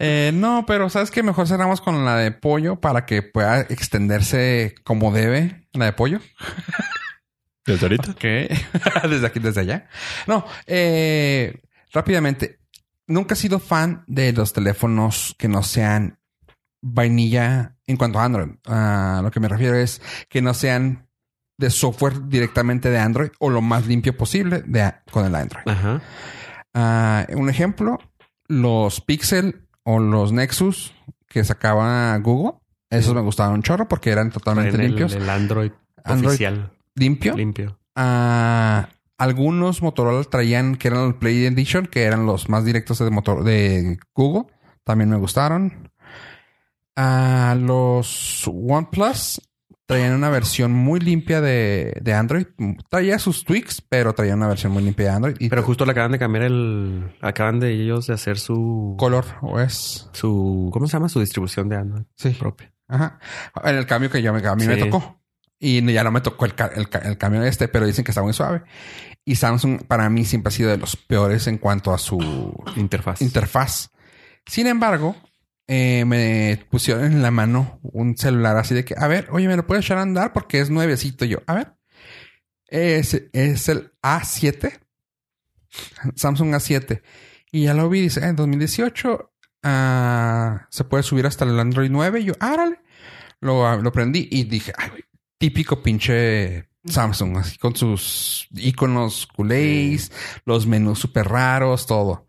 Eh, no, pero sabes que mejor cerramos con la de pollo para que pueda extenderse como debe la de pollo. Desde ahorita. Ok. desde aquí, desde allá. No, eh, rápidamente. Nunca he sido fan de los teléfonos que no sean vainilla en cuanto a Android. Ah, lo que me refiero es que no sean de software directamente de Android o lo más limpio posible de, con el Android. Ajá. Ah, un ejemplo, los Pixel o los Nexus que sacaba Google. Esos me gustaban un chorro porque eran totalmente el, limpios. el Android, Android oficial. limpio. Limpio. Ah, algunos Motorola traían que eran el Play Edition, que eran los más directos de motor de Google. También me gustaron. Ah, los OnePlus traían una versión muy limpia de, de Android. Traía sus tweaks, pero traían una versión muy limpia de Android. Y Pero justo le acaban de cambiar el... Acaban de ellos de hacer su... color o es. Su... ¿Cómo se llama? Su distribución de Android Sí. propia. Ajá. En el cambio que yo me, a mí me tocó. Y ya no me tocó el, el, el cambio este, pero dicen que está muy suave. Y Samsung para mí siempre ha sido de los peores en cuanto a su Interfaz. interfaz. Sin embargo, eh, me pusieron en la mano un celular así de que, a ver, oye, ¿me lo puedes echar a andar? Porque es nuevecito yo. A ver. Es, es el A7. Samsung A7. Y ya lo vi, dice, en 2018 ah, se puede subir hasta el Android 9. Y yo, ah, órale. Lo, lo prendí y dije, ay, güey, típico pinche Samsung, así con sus iconos culés, los menús súper raros, todo.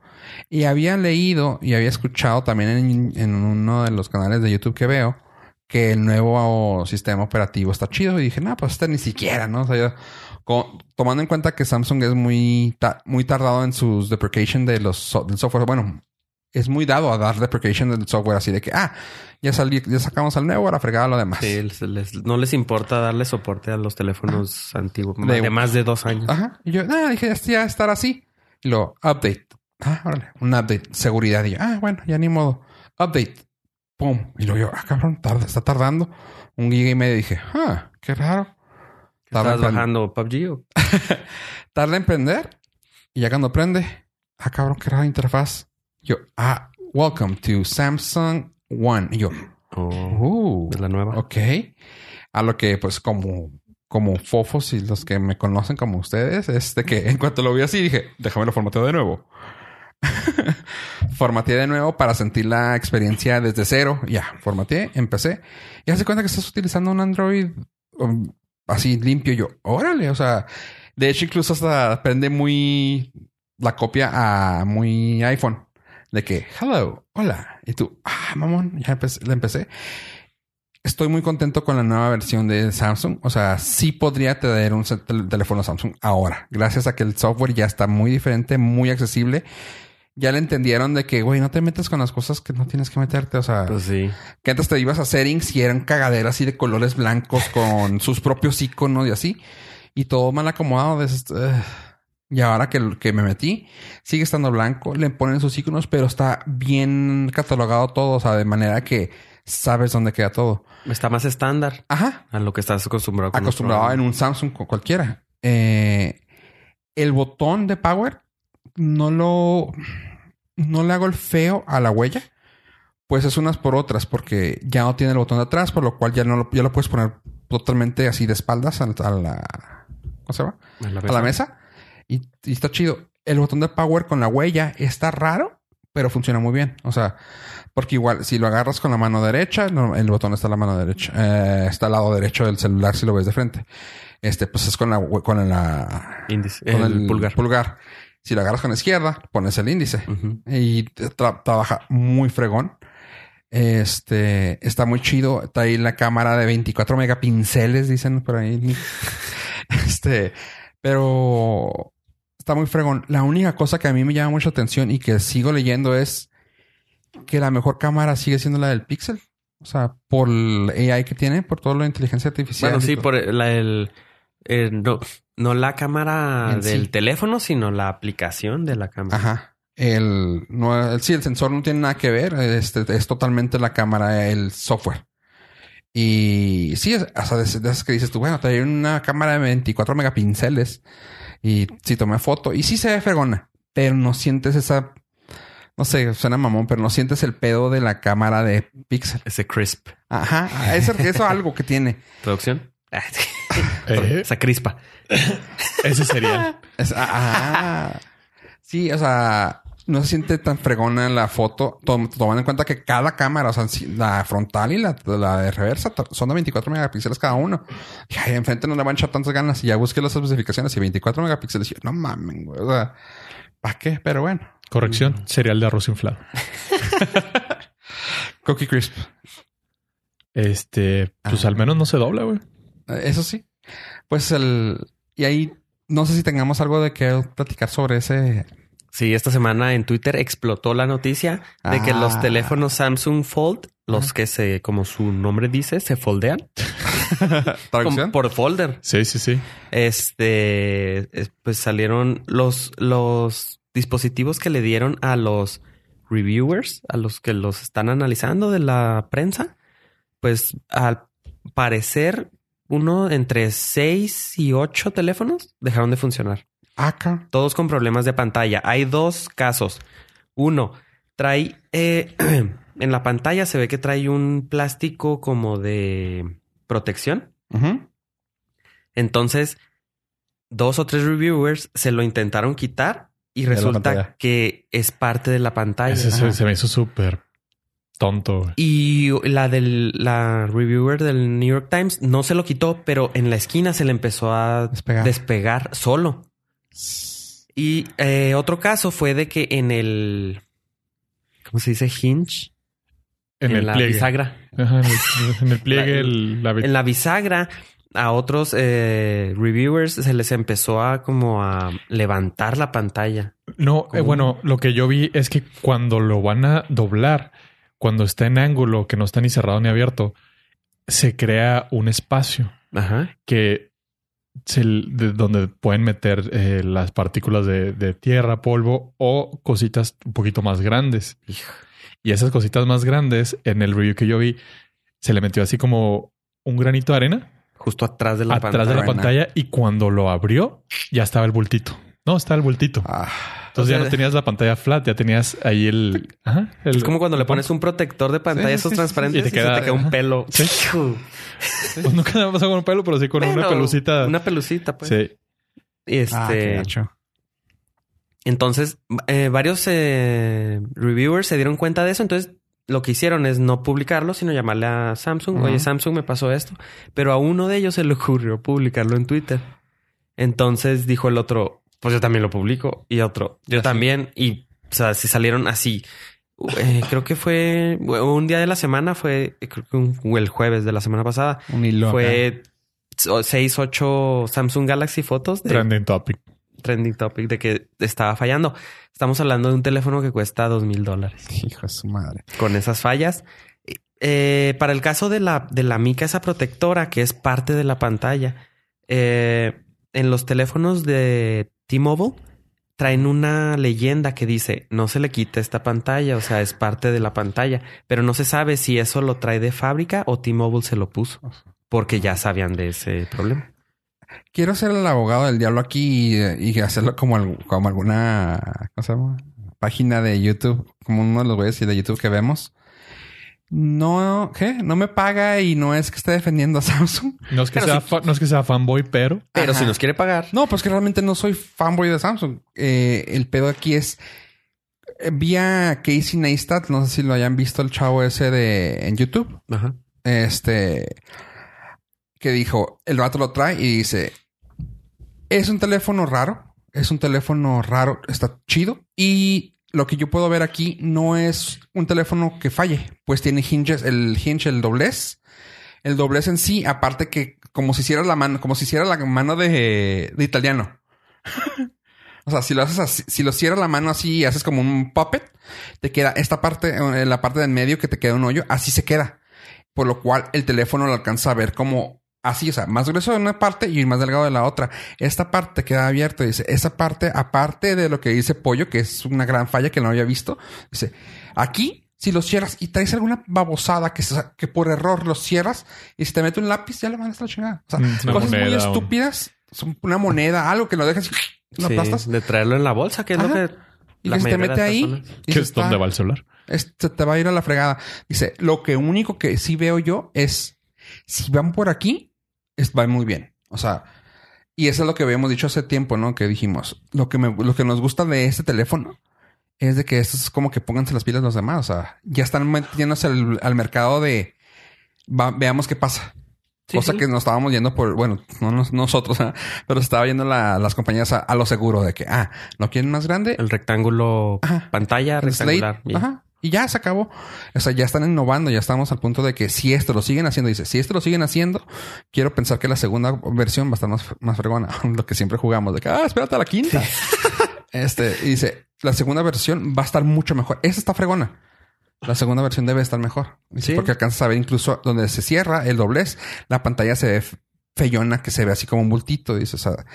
Y había leído y había escuchado también en, en uno de los canales de YouTube que veo que el nuevo sistema operativo está chido. Y dije, no, pues este ni siquiera, ¿no? O sea, yo- co- tomando en cuenta que Samsung es muy, ta- muy tardado en sus deprecation de los so- del software. Bueno, es muy dado a dar deprecation del software así de que, ah, ya salí, ya sacamos al nuevo, ahora fregada lo demás. Sí, les- les- no les importa darle soporte a los teléfonos antiguos. De- De, más de dos años. Ajá. Y yo, ah, dije, ya, estar así. Y luego, update. Ah, órale. Un update. Seguridad. Y yo, ah, bueno, ya ni modo. Update. Pum. Y luego yo, ah, cabrón, tarda, está tardando. Un giga y medio. dije, ah, qué raro. Tarda ¿Estás bajando PUBG o? tarda en prender. Y ya cuando prende, ah, cabrón, qué rara interfaz. Yo, ah, welcome to Samsung One. Y yo, o uh, es la nueva? Ok. A lo que, pues, como, como fofos y los que me conocen como ustedes, es de que en cuanto lo vi así dije, déjame lo formateo de nuevo. formateé de nuevo para sentir la experiencia desde cero. Ya, formateé, empecé. Y hace cuenta que estás utilizando un Android um, así limpio. Yo, órale, o sea, de hecho, incluso hasta prende muy la copia a muy iPhone. De que, hello, hola. Y tú, ah, mamón, ya empecé, empecé. Estoy muy contento con la nueva versión de Samsung. O sea, sí podría tener un tel- tel- teléfono Samsung ahora. Gracias a que el software ya está muy diferente, muy accesible. Ya le entendieron de que, güey, no te metes con las cosas que no tienes que meterte. O sea, Pues sí. que antes te ibas a settings y eran cagaderas así de colores blancos con sus propios iconos y así. Y todo mal acomodado. de ugh. y ahora que, que me metí, sigue estando blanco, le ponen sus iconos, pero está bien catalogado todo. O sea, de manera que sabes dónde queda todo. Está más estándar Ajá. a lo que estás acostumbrado. con Acostumbrado en un Samsung cualquiera. Eh, el botón de power no lo, no le hago el feo a la huella. Pues es unas por otras, porque ya no tiene el botón de atrás, por lo cual ya no lo, ya lo puedes poner totalmente así de espaldas a, a la, ¿cómo se llama? A la A la mesa. Y, y está chido. El botón de power con la huella está raro, pero funciona muy bien. O sea, porque igual, si lo agarras con la mano derecha, el botón está la mano derecha. Eh, está al lado derecho del celular si lo ves de frente. Este, pues es con la, con la, Índice. con el, pulgar. pulgar. Si lo agarras con la izquierda, pones el índice. Y tra- trabaja muy fregón. Este está muy chido. Está ahí la cámara de 24 megapinceles, dicen por ahí. Este, pero está muy fregón. La única cosa que a mí me llama mucha atención y que sigo leyendo es que la mejor cámara sigue siendo la del Pixel. O sea, por el AI que tiene, por toda la inteligencia artificial. Bueno, sí, por la, el, eh, no, no la cámara En sí. del teléfono, sino la aplicación de la cámara. Ajá. El, no, el- sí, el sensor no tiene nada que ver. Este es totalmente la cámara, el software. Y sí, sea, de, esas que dices tú, bueno, trae una cámara de 24 megapinceles y sí tomé foto y sí se ve fregona, pero no sientes esa, no sé, suena mamón, pero no sientes el pedo de la cámara de Pixel. Ese crisp. Ajá, eso, eso algo que tiene. ¿Producción? Ah, Eh, Esa crispa. ese sería. Es- ah, sí, o sea, no se siente tan fregona la foto, tom- tomando en cuenta que cada cámara, o sea, la frontal y la, la de reversa, to- son de 24 megapíxeles cada uno. Y ahí enfrente no le van a echar tantas ganas. Y ya busqué las especificaciones y 24 megapíxeles. Y yo, no mames, güey. O sea, ¿para qué? Pero bueno, Corrección, cereal de arroz inflado. Cookie Crisp. Este, pues Ah. al menos no se dobla, güey. Eso sí. Pues el. Y ahí no sé si tengamos algo de que platicar sobre ese. Sí, esta semana en Twitter explotó la noticia de que los Ah. teléfonos Samsung Fold, los que se, como su nombre dice, se foldean como por folder. Sí, sí, sí. Este, es- pues salieron los, los dispositivos que le dieron a los reviewers, a los que los están analizando de la prensa. Pues al parecer, uno entre seis y ocho teléfonos dejaron de funcionar. Acá. Todos con problemas de pantalla. Hay dos casos. Uno, trae eh, en la pantalla se ve que trae un plástico como de protección. Entonces, dos o tres reviewers se lo intentaron quitar y resulta que es parte de la pantalla. Ese se, Ajá. se me hizo súper tonto. Y la del la reviewer del New York Times no se lo quitó, pero en la esquina se le empezó a Despegar. despegar solo. Y eh, otro caso fue de que en el ¿cómo se dice? hinge En, el la pliegue. bisagra. Ajá, en, el, en el pliegue, La- el- la, En la bisagra a otros eh, reviewers se les empezó a como a levantar la pantalla. No, eh, bueno, lo que yo vi es que cuando lo van a doblar, cuando está en ángulo, que no está ni cerrado ni abierto, se crea un espacio Ajá. que se, de donde pueden meter eh, las partículas de, de tierra, polvo o cositas un poquito más grandes. Hijo. Y esas cositas más grandes, en el review que yo vi, se le metió así como un granito de arena Justo atrás de la atrás pantalla. de la pantalla y cuando lo abrió, ya estaba el bultito. No, estaba el bultito. Ah, Entonces O ya no tenías la pantalla flat, ya tenías ahí el... Ajá, el- Es como cuando le pones un protector de pantalla Sí, esos sí, transparentes y, Y te queda- se te queda un pelo. Sí. Pues nunca me ha pasado con un pelo, pero sí con una pelucita. Una pelucita, pues. Sí. Y Este, ah, entonces, eh, varios eh, reviewers se dieron cuenta de eso. Entonces, lo que hicieron es no publicarlo, sino llamarle a Samsung. Oye, Samsung me pasó esto. Pero a uno de ellos se le ocurrió publicarlo en Twitter. Entonces dijo el otro, pues yo también lo publico. Y otro, yo Así. también. Y, o sea, se salieron así. Eh, creo que fue un día de la semana, fue creo que un- el jueves de la semana pasada. Un hilo. Fue o- seis, ocho Samsung Galaxy fotos de Trending topic. trending topic de que estaba fallando. Estamos hablando de un teléfono que cuesta dos mil dólares. Hijo de su madre. con esas fallas. Eh, para el caso de la, de la mica, esa protectora que es parte de la pantalla, eh, en los teléfonos de T-Mobile traen una leyenda que dice no se le quita esta pantalla, o sea, es parte de la pantalla, pero no se sabe si eso lo trae de fábrica o T-Mobile se lo puso porque ya sabían de ese problema. quiero ser el abogado del diablo aquí y, y hacerlo como, como alguna ¿cómo se llama? página de YouTube, como uno de los güeyes de YouTube que vemos. No, ¿qué? No me paga y no es que esté defendiendo a Samsung. No es que, sea, no es que sea fanboy, pero Pero Ajá. si nos quiere pagar. No, pues que realmente no soy fanboy de Samsung. Eh, el pedo aquí es eh, vi a Casey Neistat, no sé si lo hayan visto el chavo ese de en YouTube. Ajá. Este que dijo, el vato lo trae y dice, es un teléfono raro, es un teléfono raro, está chido y lo que yo puedo ver aquí no es un teléfono que falle, pues tiene hinges, el hinge, el doblez, el doblez en sí, aparte que como si hicieras la mano, como si hiciera la mano de, de italiano. O sea, si lo haces así, si lo cierras la mano así y haces como un puppet, te queda esta parte, eh, la parte del medio que te queda un hoyo, así se queda. Por lo cual el teléfono lo alcanza a ver como así, o sea, más grueso de una parte y más delgado de la otra. Esta parte queda abierta, dice, esa parte, aparte de lo que dice Pollo, que es una gran falla que no había visto, dice, aquí, si lo cierras y traes alguna babosada que, se- que por error lo cierras y si te mete un lápiz, ya le mandas la chingada. O sea, Mm, una cosas muy moneda, estúpidas, son una moneda, algo que lo dejas y lo Sí, aplastas. de traerlo en la bolsa, que es lo Ajá. que. Y la que se te mete ahí. que es donde va el celular. es- se te va a ir a la fregada. Dice, lo que único que sí veo yo es si van por aquí, es, va muy bien. O sea, y eso es lo que habíamos dicho hace tiempo, ¿no? Que dijimos, lo que me, lo que nos gusta de este teléfono es de que esto es como que pónganse las pilas los demás. O sea, ya están metiéndose al, al mercado de va- veamos qué pasa. Sí, Cosa sí. que nos estábamos yendo por, bueno, no nos- nosotros, ¿eh? pero estaba yendo la- las compañías a, a lo seguro de que, ah, ¿lo quieren más grande? El rectángulo Ajá. pantalla El rectangular. Y- Ajá. Y ya se acabó. O sea, ya están innovando, ya estamos al punto de que si esto lo siguen haciendo, dice, si esto lo siguen haciendo, quiero pensar que la segunda versión va a estar más, más fregona. Lo que siempre jugamos de que, ah, espérate a la quinta. este, y dice, la segunda versión va a estar mucho mejor. Esa está fregona. La segunda versión debe estar mejor. Dice, Sí. Porque alcanzas a ver incluso donde se cierra el doblez, la pantalla se ve feyona, que se ve así como un bultito. Dice, o sea,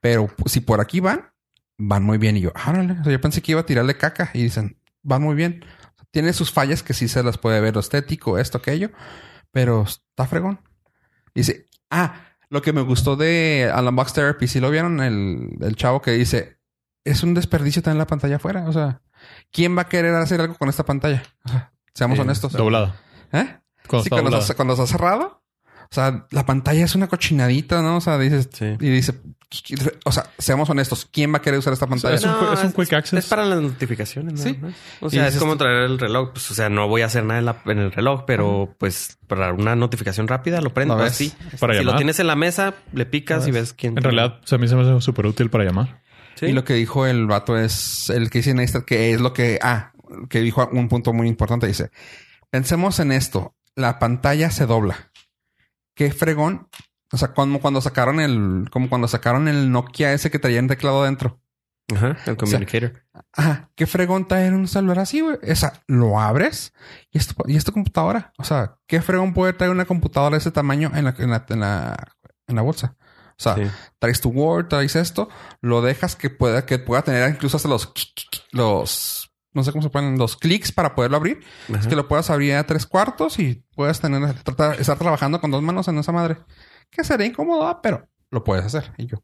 pero si por aquí van, van muy bien. Y yo, árale. O sea, yo pensé que iba a tirarle caca y dicen, van muy bien. Tiene sus fallas que sí se las puede ver lo estético, esto, aquello, pero está fregón. Dice, ah, lo que me gustó de Alan Box Therapy, si lo vieron, el, el chavo que dice, es un desperdicio tener la pantalla afuera. O sea, ¿quién va a querer hacer algo con esta pantalla? O sea, seamos honestos. Doblada. ¿Eh? Cuando Sí, cuando está, cuando está cerrado. O sea, la pantalla es una cochinadita, ¿no? O sea, dices, Sí. y dice, o sea, seamos honestos, ¿quién va a querer usar esta pantalla? es un quick- es un quick access. Es para las notificaciones, Sí. sí. O sea, es como traer el reloj. Pues, o sea, no voy a hacer nada en, la- en el reloj, pero pues para una notificación rápida lo prendo así. Para si llamar. lo tienes en la mesa, le picas y ves quién. En realidad, o sea, a mí se me hace súper útil para llamar. Sí. Y lo que dijo el vato es el que dice Neistat, que es lo que, ah, que dijo un punto muy importante. Dice, pensemos en esto. La pantalla se dobla. Qué fregón. O sea, como cuando sacaron el, como cuando sacaron el Nokia ese que traía un teclado dentro. Ajá, el communicator. Ajá, qué fregón traer un celular así, güey. Esa, lo abres y es, tu, y es tu computadora. O sea, qué fregón puede traer una computadora de ese tamaño en la, en la, en la, en la bolsa. O sea, Sí. traes tu Word, traes esto, lo dejas que pueda, que pueda tener incluso hasta los, los, no sé cómo se ponen, los clics para poderlo abrir. Es que lo puedas abrir a tres cuartos y puedas tener, tratar, estar trabajando con dos manos en esa madre. Que sería incómodo, ah, pero lo puedes hacer. Y yo.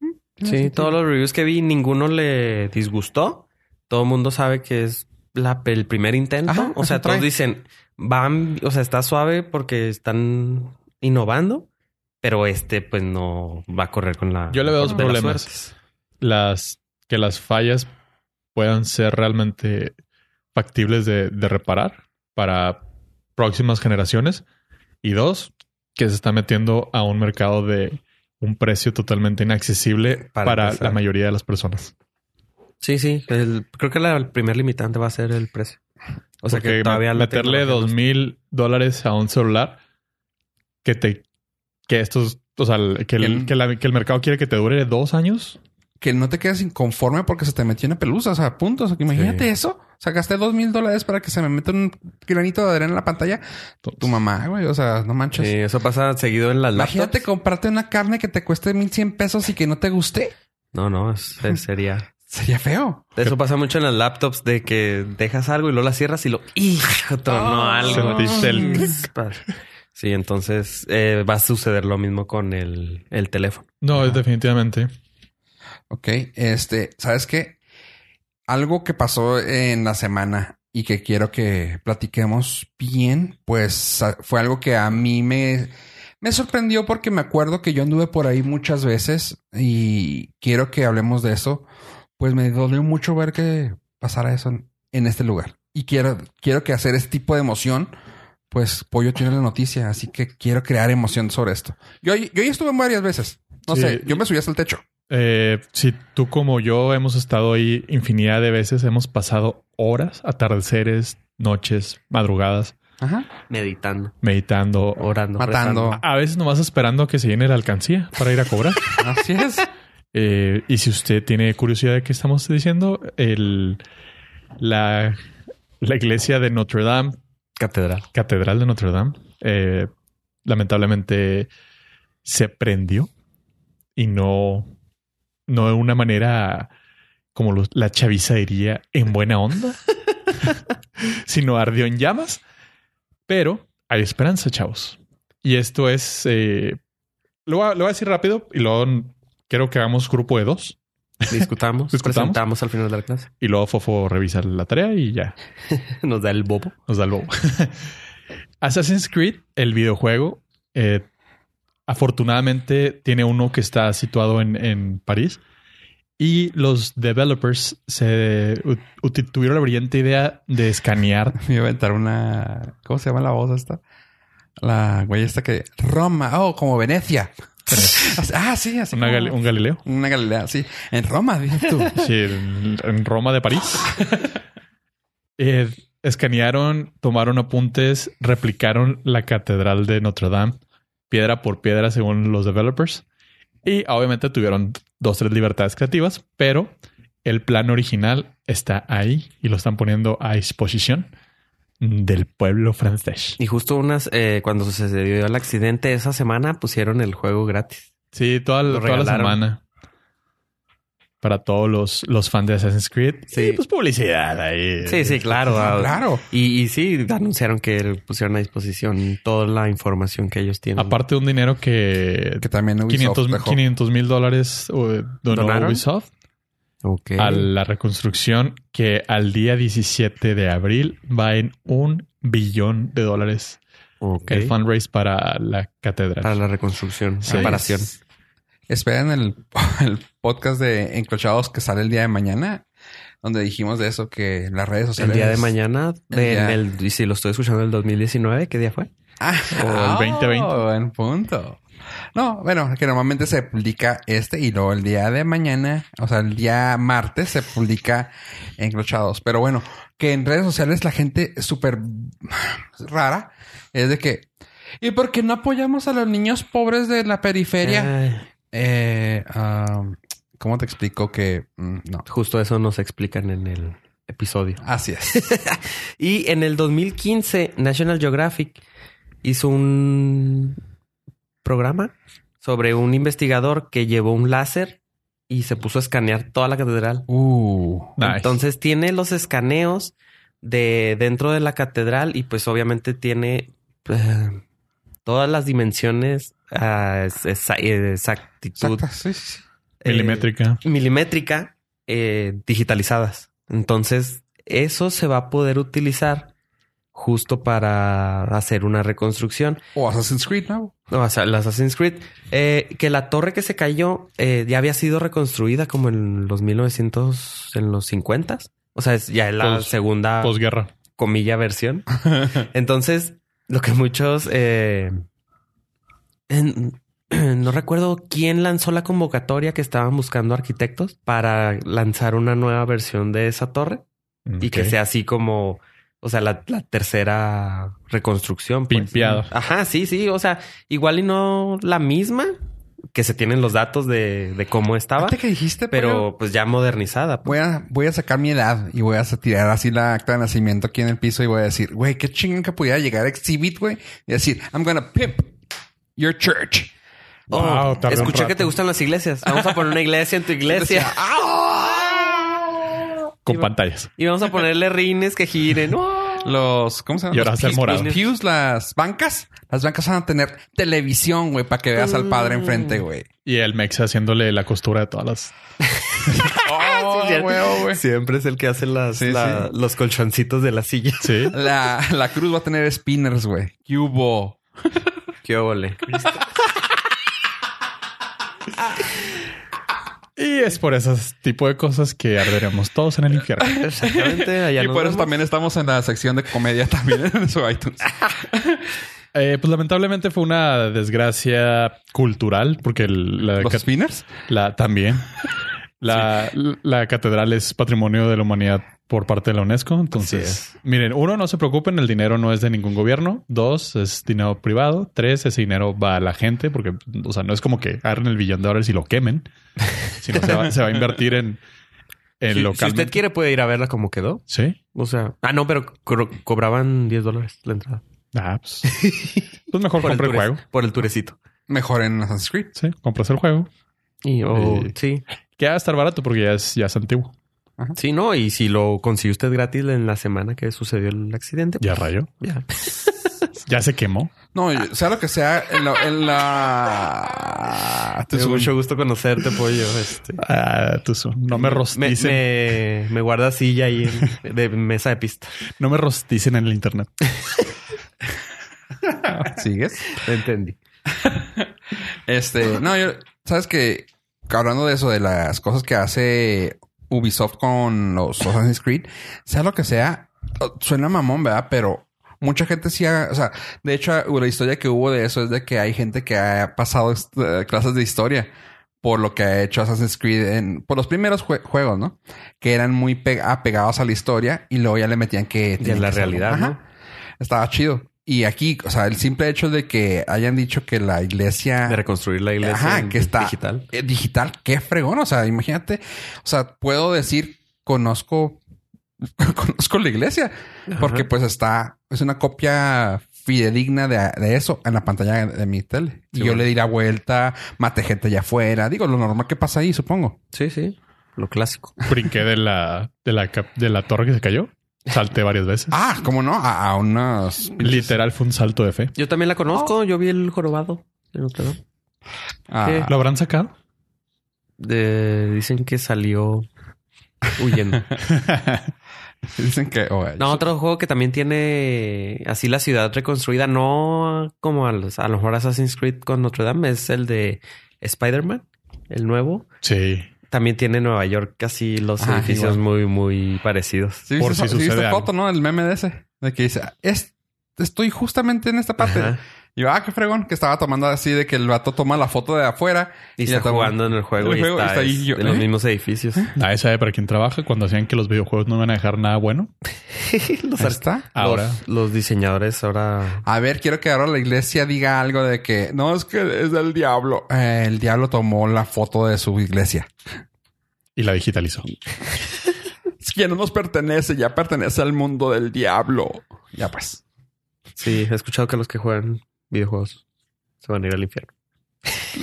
mm, Sí, sentido. todos los reviews que vi, ninguno le disgustó. Todo el mundo sabe que es la, el primer intento. Ajá, o sea, trae. todos dicen, van, o sea, está suave porque están innovando, pero este, pues no va a correr con la. Yo le veo dos problemas. Las que las fallas puedan ser realmente factibles de, de reparar para próximas generaciones. Y dos, que se está metiendo a un mercado de un precio totalmente inaccesible Para la mayoría de las personas. Sí, sí. el- creo que la, el primer limitante va a ser el precio. O sea, Porque que todavía meterle dos mil dólares a un celular que te que estos, o sea, que el, que, la- que el mercado quiere que te dure dos años. que no te quedes inconforme porque se te metió una pelusa, o sea, puntos. O sea, imagínate Sí. eso. O sea, gasté dos mil dólares para que se me meta un granito de arena en la pantalla. Tu mamá, güey. O sea, no manches. Sí, eso pasa seguido en las Imagínate laptops. comprarte una carne que te cueste mil cien pesos y que no te guste. No, no, sería. Sería feo. Eso pasa mucho en las laptops de que dejas algo y luego la cierras y lo. ¡Hijo! Tronó Ah, algo. Chispas. Sí, entonces eh, va a suceder lo mismo con el, el teléfono. No, definitivamente. Ok, este, ¿sabes qué? Algo que pasó en la semana y que quiero que platiquemos bien, pues fue algo que a mí me, me sorprendió porque me acuerdo que yo anduve por ahí muchas veces y quiero que hablemos de eso. Pues me dolió mucho ver que pasara eso en, en este lugar. Y quiero, quiero que hacer este tipo de emoción, pues Pollo tiene la noticia, así que quiero crear emoción sobre esto. Yo, yo ya estuve varias veces. No Sí. sé, yo me subí hasta el techo. Eh, si tú como yo hemos estado ahí infinidad de veces, hemos pasado horas, atardeceres, noches, madrugadas, Ajá. Meditando, meditando, orando, Matando. rezando. a veces nomás esperando a que se llene la alcancía para ir a cobrar. Así es. Eh, y si usted tiene curiosidad de qué estamos diciendo, el, la, la iglesia de Notre Dame, Catedral. Catedral de Notre Dame, eh, lamentablemente se prendió y no, no de una manera como los- la chaviza diría en buena onda, sino ardió en llamas. Pero hay esperanza, chavos. Y esto es, eh, lo, voy a, lo voy a decir rápido y luego quiero que hagamos grupo de dos Discutamos, Discutamos. presentamos al final de la clase. y luego Fofo revisa la tarea y ya Nos da el bobo. nos da el bobo. Assassin's Creed, el videojuego, eh, afortunadamente tiene uno que está situado en, en París y los developers se tuvieron la brillante idea de escanear. Me iba a aventar una. ¿Cómo se llama la voz esta? La güey esta que. Roma. Oh, como Venecia. ah, sí, así. una como- gal- un Galileo. Una Galilea, sí. En Roma, dices tú. Sí, en, en Roma de París. Eh, escanearon, tomaron apuntes, replicaron la catedral de Notre Dame, piedra por piedra según los developers. Y obviamente tuvieron dos, tres libertades creativas, pero el plan original está ahí y lo están poniendo a disposición del pueblo francés. Y justo unas, eh, cuando sucedió el accidente esa semana, pusieron el juego gratis. Sí, toda, la semana. Para todos los, los fans de Assassin's Creed. Sí. Y pues publicidad ahí. Sí, sí, claro. Ah, claro. Y, y sí, anunciaron que pusieron a disposición toda la información que ellos tienen. Aparte de un dinero que Que también Ubisoft 500 dejó. mil dólares eh, donó ¿Donaron? Ubisoft a la reconstrucción que al día 17 de abril va en un billón de dólares Ok. el fundraise para la catedral. Para la reconstrucción, Sí. reparación. Esperen el, el podcast de Encrochados que sale el día de mañana, donde dijimos de eso, que las redes El sociales. día de mañana, El de, el- y si lo estoy escuchando el 2019, ¿qué día fue? Ah, O el 2020. oh, buen punto. No, bueno, que normalmente se publica este y luego el día de mañana, o sea, el día martes se publica Encrochados. Pero bueno, que en redes sociales la gente es súper rara. Es de que, ¿y por qué no apoyamos a los niños pobres de la periferia? Eh, um, ¿Cómo te explico que mm, no? justo eso nos explican en el episodio. Así es. Y en el 2015, National Geographic hizo un programa sobre un investigador que llevó un láser y se puso a escanear toda la catedral. Uh, Nice. Entonces tiene los escaneos de dentro de la catedral y pues obviamente tiene eh, todas las dimensiones, ah, eh, exactitud exacto. Sí, sí, eh, Milimétrica. milimétrica eh, digitalizadas. Entonces, eso se va a poder utilizar justo para hacer una reconstrucción. O Assassin's Creed, ¿no? No, o sea, el Assassin's Creed. Eh, que la torre que se cayó eh, ya había sido reconstruida como en los 1900, en los 50. O sea, es ya la Pos- segunda Posguerra. comilla versión. Entonces, lo que muchos... eh, en- no recuerdo quién lanzó la convocatoria que estaban buscando arquitectos para lanzar una nueva versión de esa torre y que sea así como, o sea, la, la tercera reconstrucción. pues. Pimpeada. Ajá, sí, sí. O sea, igual y no la misma, que se tienen los datos de, de cómo estaba, que dijiste, pero pues ya modernizada. pues. voy a, voy a sacar mi edad y voy a tirar así la acta de nacimiento aquí en el piso y voy a decir, güey, qué chingón que pudiera llegar Exhibit, güey, y decir, I'm gonna pimp your church. Oh, Wow, escuché que te gustan las iglesias. Vamos a poner una iglesia en tu iglesia. Con pantallas. Y vamos a ponerle rines que giren. Los, ¿cómo se llama? Y ahora morado. los pews, las bancas. Las bancas van a tener televisión, güey, para que veas al padre enfrente, güey. Y el Mex haciéndole la costura de todas las. Oh, Sí, huevo, güey. Siempre es el que hace las, Sí, la- los colchoncitos de la silla. Sí. La, la cruz va a tener spinners, güey. ¿Qué hubo? Qué ole. Y es por ese tipo de cosas que arderemos todos en el infierno. Exactamente. Allá y por eso también estamos en la sección de comedia también en su iTunes. Eh, pues lamentablemente fue una desgracia cultural porque el- la, ¿Los spinners? la- también la, la catedral es patrimonio de la humanidad por parte de la UNESCO. Entonces, miren, uno, no se preocupen, el dinero no es de ningún gobierno. Dos, es dinero privado. Tres, ese dinero va a la gente porque, o sea, no es como que agarren el billón de dólares y lo quemen, sino se va, se va a invertir en, en Si, si usted quiere puede ir a verla como quedó. Sí. O sea, ah, no, pero co- cobraban 10 dólares la entrada. Ah, pues, pues mejor compre el juego. Por el turecito. Mejor en Assassin's Creed. Sí, compras el juego. Y, o- Y- sí. Que va a estar barato porque ya es, ya es antiguo. Sí, no. Y si lo consiguió usted gratis en la semana que sucedió el accidente, Ya rayó. ya. Ya se quemó. No, sea lo que sea, en la... En la... Es mucho gusto conocerte, pollo. Este. Ah, no me Me, rosticen. me, me guarda silla ahí en- de mesa de pista. No me rosticen en el internet. ¿Sigues? Entendí. Este, no, yo, sabes que hablando de eso, de las cosas que hace Ubisoft con los Assassin's Creed, sea lo que sea, suena mamón, ¿verdad? Pero mucha gente sí ha, o sea, de hecho, la historia que hubo de eso es de que hay gente que ha pasado eh, clases de historia por lo que ha hecho Assassin's Creed en, por los primeros jue- juegos, ¿no? Que eran muy pe- apegados a la historia y luego ya le metían que... Y en la que realidad. ¿no? Estaba chido. Y aquí, o sea, el simple hecho de que hayan dicho que la iglesia De reconstruir la iglesia Ajá, en que está digital. eh, digital, qué fregón. O sea, imagínate, o sea, puedo decir, conozco, conozco la iglesia, Ajá. porque pues está, es una copia fidedigna de, de eso en la pantalla de, mi tele. y yo bueno. le di la vuelta, mate gente allá afuera. Digo, lo normal que pasa ahí, supongo. Sí, sí. Lo clásico. Brinqué de la, de la, cap- de la torre que se cayó. Salté varias veces. Ah, ¿cómo no? A, a unos... Literal fue un salto de fe. Yo también la conozco. Yo vi el jorobado de Notre Dame. Ah. ¿Lo habrán sacado? De- dicen que salió huyendo. dicen que... oh, No, otro juego que también tiene así la ciudad reconstruida, no como a, los, a lo mejor Assassin's Creed con Notre Dame, es el de Spider-Man, el nuevo. Sí. También tiene Nueva York casi los edificios igual. muy, muy parecidos. Sí, por viste, si viste sucede algo. foto, ¿no? El meme de ese. De que dice, es, estoy justamente en esta parte. Ajá. Y yo, ah, qué fregón, que estaba tomando así de que el vato toma la foto de afuera Y ya está jugando en el juego el y juego está, está ahí, es yo, de los ¿eh? mismos edificios. Nadie sabe para quién trabaja cuando hacían que los videojuegos no iban a dejar nada bueno. los, está. Ahora. los, los diseñadores ahora A ver, quiero que ahora la iglesia diga algo de que no es que es del diablo. Eh, el diablo tomó la foto de su iglesia. Y la digitalizó. Es que ya no nos pertenece, ya pertenece al mundo del diablo. Ya pues. sí, he escuchado que los que juegan videojuegos se van a ir al infierno.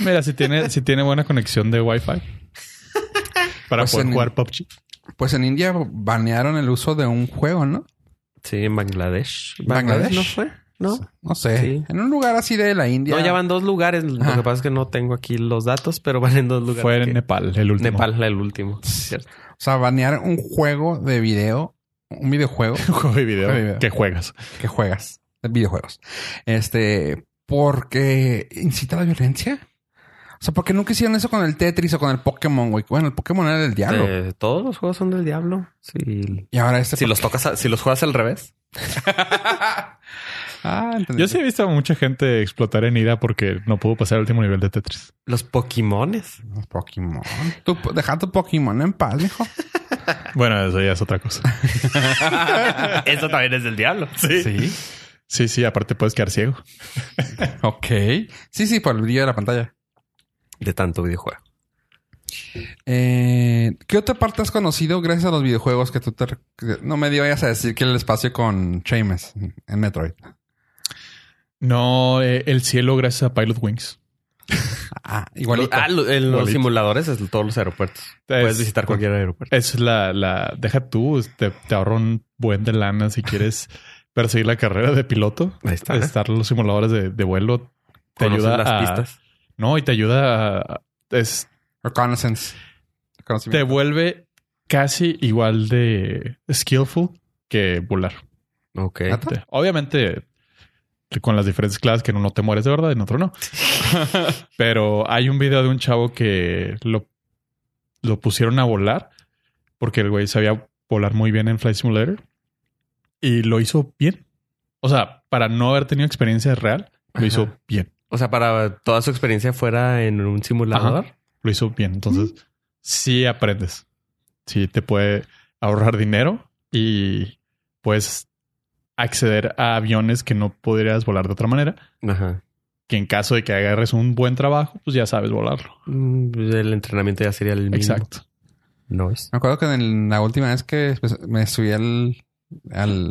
Mira, si tiene, si tiene buena conexión de Wi-Fi. Para Pues poder en- jugar PUBG. Pues en India banearon el uso de un juego, ¿no? Sí, en Bangladesh. ¿Bangladesh? ¿No fue? No. No sé. Sí. En un lugar así de la India. No, ya van dos lugares. Lo que pasa es que no tengo aquí los datos, pero van en dos lugares. Fue en que- Nepal, el último. Nepal, el último. Cierto. O sea, banear un juego de video, un videojuego Un juego de video, Juego de video. que juegas. que juegas, videojuegos. Este, porque incita a la violencia. O sea, porque nunca hicieron eso con el Tetris o con el Pokémon, güey. Bueno, el Pokémon era del diablo. Eh, todos los juegos son del diablo. Sí. Y ahora este. Si los tocas, a- si los juegas al revés. ah, entendí. Yo sí he visto a mucha gente explotar en ira porque no pudo pasar el último nivel de Tetris. Los Pokémones. Los Pokémon. Tú, deja tu Pokémon en paz, mijo. Bueno, eso ya es otra cosa. Eso también es del diablo. Sí. Sí. Sí, sí, aparte puedes quedar ciego. Ok. Sí, sí, por el brillo de la pantalla. De tanto videojuego. Eh, ¿Qué otra parte has conocido gracias a los videojuegos que tú te... No me vayas a decir que el espacio con Seamus en Metroid. No, eh, el cielo gracias a Pilot Wings. Ah, igualito. Ah, lo- en los Igualito. simuladores es todos los aeropuertos. Es- Puedes visitar cualquier aeropuerto. Es la, la, deja tú, te, te ahorro un buen de lana si quieres perseguir la carrera de piloto. Ahí está. Estar en los simuladores de, de vuelo te ayuda las a, pistas. no, y te ayuda a, es, Reconnaissance. te vuelve casi igual de skillful que volar. Ok. Obviamente, con las diferentes clases que en uno te mueres de verdad, en otro no. Pero hay un video de un chavo que lo, lo pusieron a volar porque el güey sabía volar muy bien en Flight Simulator y lo hizo bien. O sea, para no haber tenido experiencia real, lo Ajá. hizo bien. O sea, para toda su experiencia fuera en un simulador. Ajá. Lo hizo bien. Entonces, sí aprendes. Sí te puede ahorrar dinero y puedes acceder a aviones que no podrías volar de otra manera. Ajá. Que en caso de que agarres un buen trabajo, pues ya sabes volarlo. Mm, El entrenamiento ya sería el mismo. Exacto. No es. Me acuerdo que en la última vez que pues, me subí al... Al...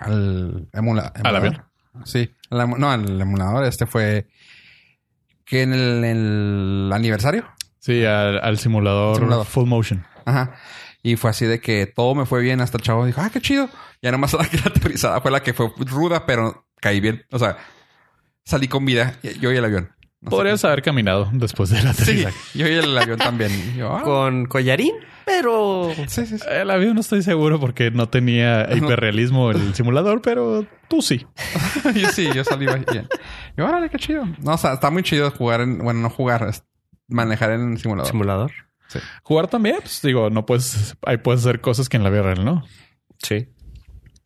Al... emula- ¿Al emulador. avión? Sí. no, al emulador. Este fue... Que en el, aniversario. Sí, al, al simulador, Simulador. full motion. Ajá. Y fue así de que todo me fue bien hasta el chavo dijo, ah, qué chido. Ya nomás la que la aterrizada fue la que fue ruda, pero caí bien. O sea, salí con vida. Yo y el avión. No sé Podrías haber caminado después de la qué- Sí, aterrizaje. yo y el avión también. Yo, ah, Con collarín, pero sí, sí, sí. El avión no estoy seguro porque no tenía hiperrealismo el simulador, pero tú sí. yo sí, yo salí bien. Y órale, qué chido. No, o sea, está muy chido jugar en, bueno, no jugar, es manejar en simulador. simulador. Jugar también, pues digo, no puedes, ahí puedes hacer cosas que en la vida real, ¿no? Sí.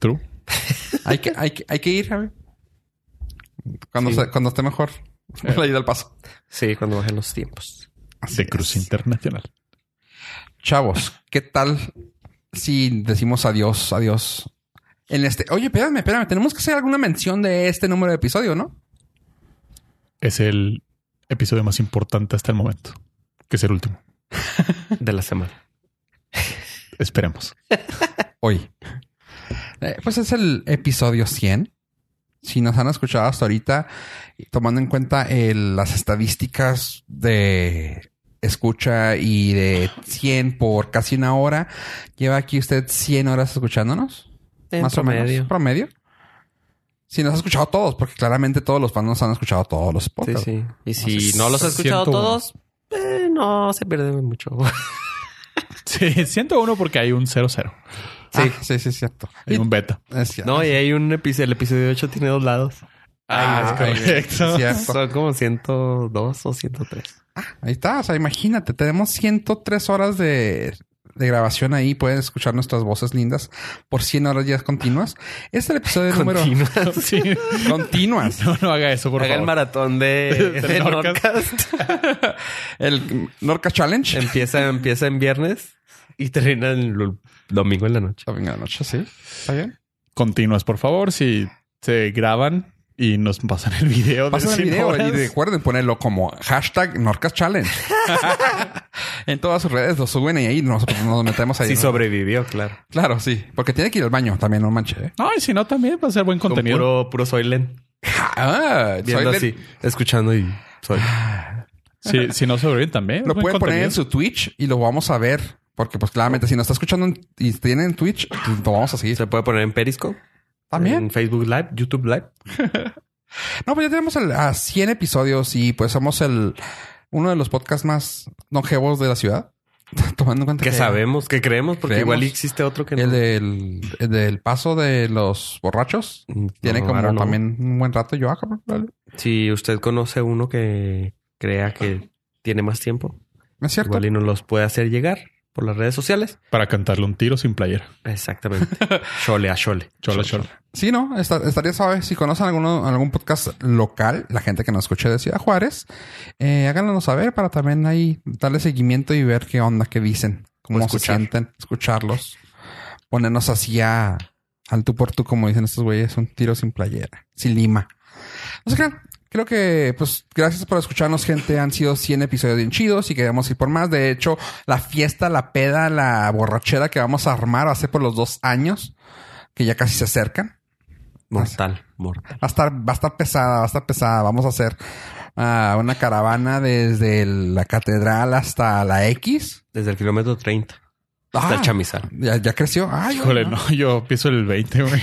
True. hay que, hay que, hay que ir, Javi. Cuando, Sí. se- cuando esté mejor. La ida al paso. Sí, cuando bajen los tiempos. Así De Cruz es. Internacional. Chavos, ¿qué tal si decimos adiós, adiós? En este. Oye, espérame, espérame. Tenemos que hacer alguna mención de este número de episodio, ¿no? Es el episodio más importante hasta el momento, que es el último. De la semana. Esperemos. Hoy. Eh, pues es el episodio 100. Si nos han escuchado hasta ahorita, tomando en cuenta el- las estadísticas de escucha y de 100 por casi una hora, lleva aquí usted 100 horas escuchándonos. En más o menos. Promedio. Si nos ha escuchado todos, porque claramente todos los fans nos han escuchado todos los Sí, podcasts. sí. Y si Entonces, no los has escuchado 101. todos, eh, no se pierde mucho. Sí, 101 porque hay un 00. Sí, sí, sí, es cierto. Hay Y- un beta. es cierto. no, y hay un episodio, el episodio 8 tiene dos lados. Ah, es correcto. es. Son como 102 o 103. Ahí está, o sea, imagínate, tenemos 103 horas de, de grabación ahí, pueden escuchar nuestras voces lindas por 100 horas ya continuas. Este es el episodio número Continuas. Sí. continuas. No, no haga eso, por Haga el favor. maratón de, Del de Nordcast. Nordcast. El Norca Challenge. empieza, empieza en viernes y termina el domingo en la noche. Domingo de noche, sí. ¿Está bien? Continuas, por favor. Si se graban y nos pasan el video. de Pasen el 100 video horas. y recuerden ponerlo como hashtag Norcas Challenge. en todas sus redes lo suben y ahí nosotros nos metemos ahí. Sí ¿no? sobrevivió, claro. Claro, sí. Porque tiene que ir al baño también, no manches. ¿eh? No, y si no, también va a ser buen Con contenido. puro, puro Soylen. Ah, Viendo soy así, escuchando y soy. Si, si no sobreviven también. Lo pueden poner en su Twitch y lo vamos a ver. Porque, pues, claramente, si nos está escuchando en- y tienen Twitch, lo vamos a seguir. Se puede poner en Periscope. También. En Facebook Live, YouTube Live. No, pues ya tenemos el, a 100 episodios y pues somos el uno de los podcasts más longevos de la ciudad. Tomando en cuenta Que que sabemos, que creemos, porque Creemos. igual existe otro que no. el del, el del paso de los borrachos Mm, tiene como no. también un buen rato. Yo, ah, cabrón, dale. Si usted conoce uno que crea que tiene más tiempo, ¿No es cierto? igual y nos los puede hacer llegar por las redes sociales. Para cantarle un tiro sin playera. Exactamente. Chole a chole. Chola, chola. Sí, no, Está- estaría suave. Si conocen alguno, algún podcast local, la gente que nos escuche de Ciudad Juárez, eh, háganos saber para también ahí darle seguimiento y ver qué onda, qué dicen, cómo se escuchar. sienten, escucharlos, ponernos así a, al tú por tú, como dicen estos güeyes, un tiro sin playera, sin lima. No sé qué. Creo que, pues, gracias por escucharnos, gente. Han sido 100 episodios bien chidos y queremos ir por más. De hecho, la fiesta, la peda, la borrachera que vamos a armar ser por los dos años, que ya casi se acercan. Mortal, mortal. Va a estar, va a estar pesada, va a estar pesada. Vamos a hacer a una caravana desde el- la catedral hasta la X. Desde el kilómetro 30 hasta Ah, el chamizal. Ya, ya creció. Ay, Híjole, no. no, yo pienso el 20, güey.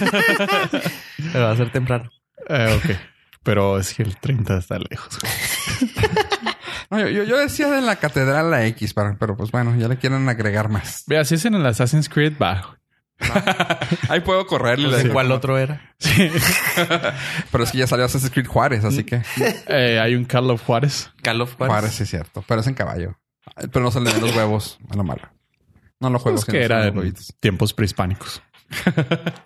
Pero va a ser temprano. Eh, ok. Pero es que el 30 está lejos. No, yo, yo- yo decía de la catedral a la X, pero pues bueno, ya le quieren agregar más. Vea, si es en el Assassin's Creed, va. Ahí puedo correrle. ¿De cuál otro era? Sí. Pero es que ya salió Assassin's Creed Juárez, así que Eh, hay un Carlos Juárez. Call of Juárez, Juárez. sí es cierto. Pero es en caballo. Pero no se le ven los huevos a lo malo. No lo juego. Es que no se ven era los en huevitos. tiempos prehispánicos.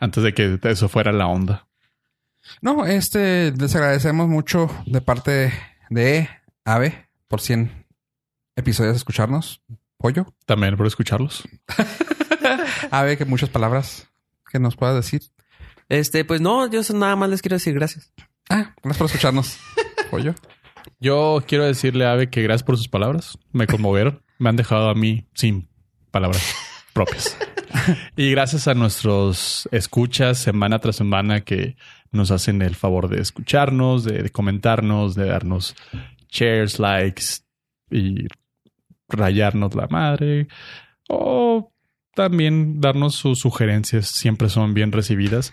Antes de que eso fuera la onda. No, este, les agradecemos mucho de parte de Ave por 100 episodios de escucharnos. Pollo. También por escucharlos. Ave, que muchas palabras que nos puedas decir. Este, pues no, yo nada más les quiero decir gracias. Ah, gracias por escucharnos. Pollo. Yo quiero decirle a Ave que gracias por sus palabras. Me conmovieron. Me han dejado a mí sin palabras propias. Y gracias a nuestros escuchas semana tras semana que nos hacen el favor de escucharnos, de, de comentarnos, de darnos shares, likes y rayarnos la madre. O también darnos sus sugerencias. Siempre son bien recibidas.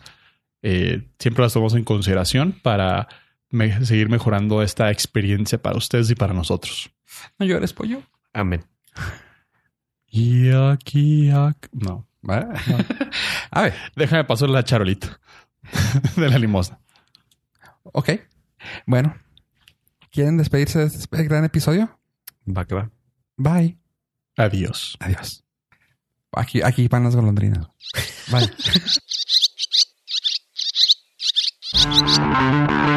Eh, siempre las tomamos en consideración para me- seguir mejorando esta experiencia para ustedes y para nosotros. No llores, pollo. Amén. Yak, yak. No, ¿Vale? Ave. déjame pasar la charolita de la limosna. Ok. Bueno. ¿Quieren despedirse de este gran episodio? Va que va. Bye. Adiós. Adiós. Aquí, aquí van las golondrinas. Bye.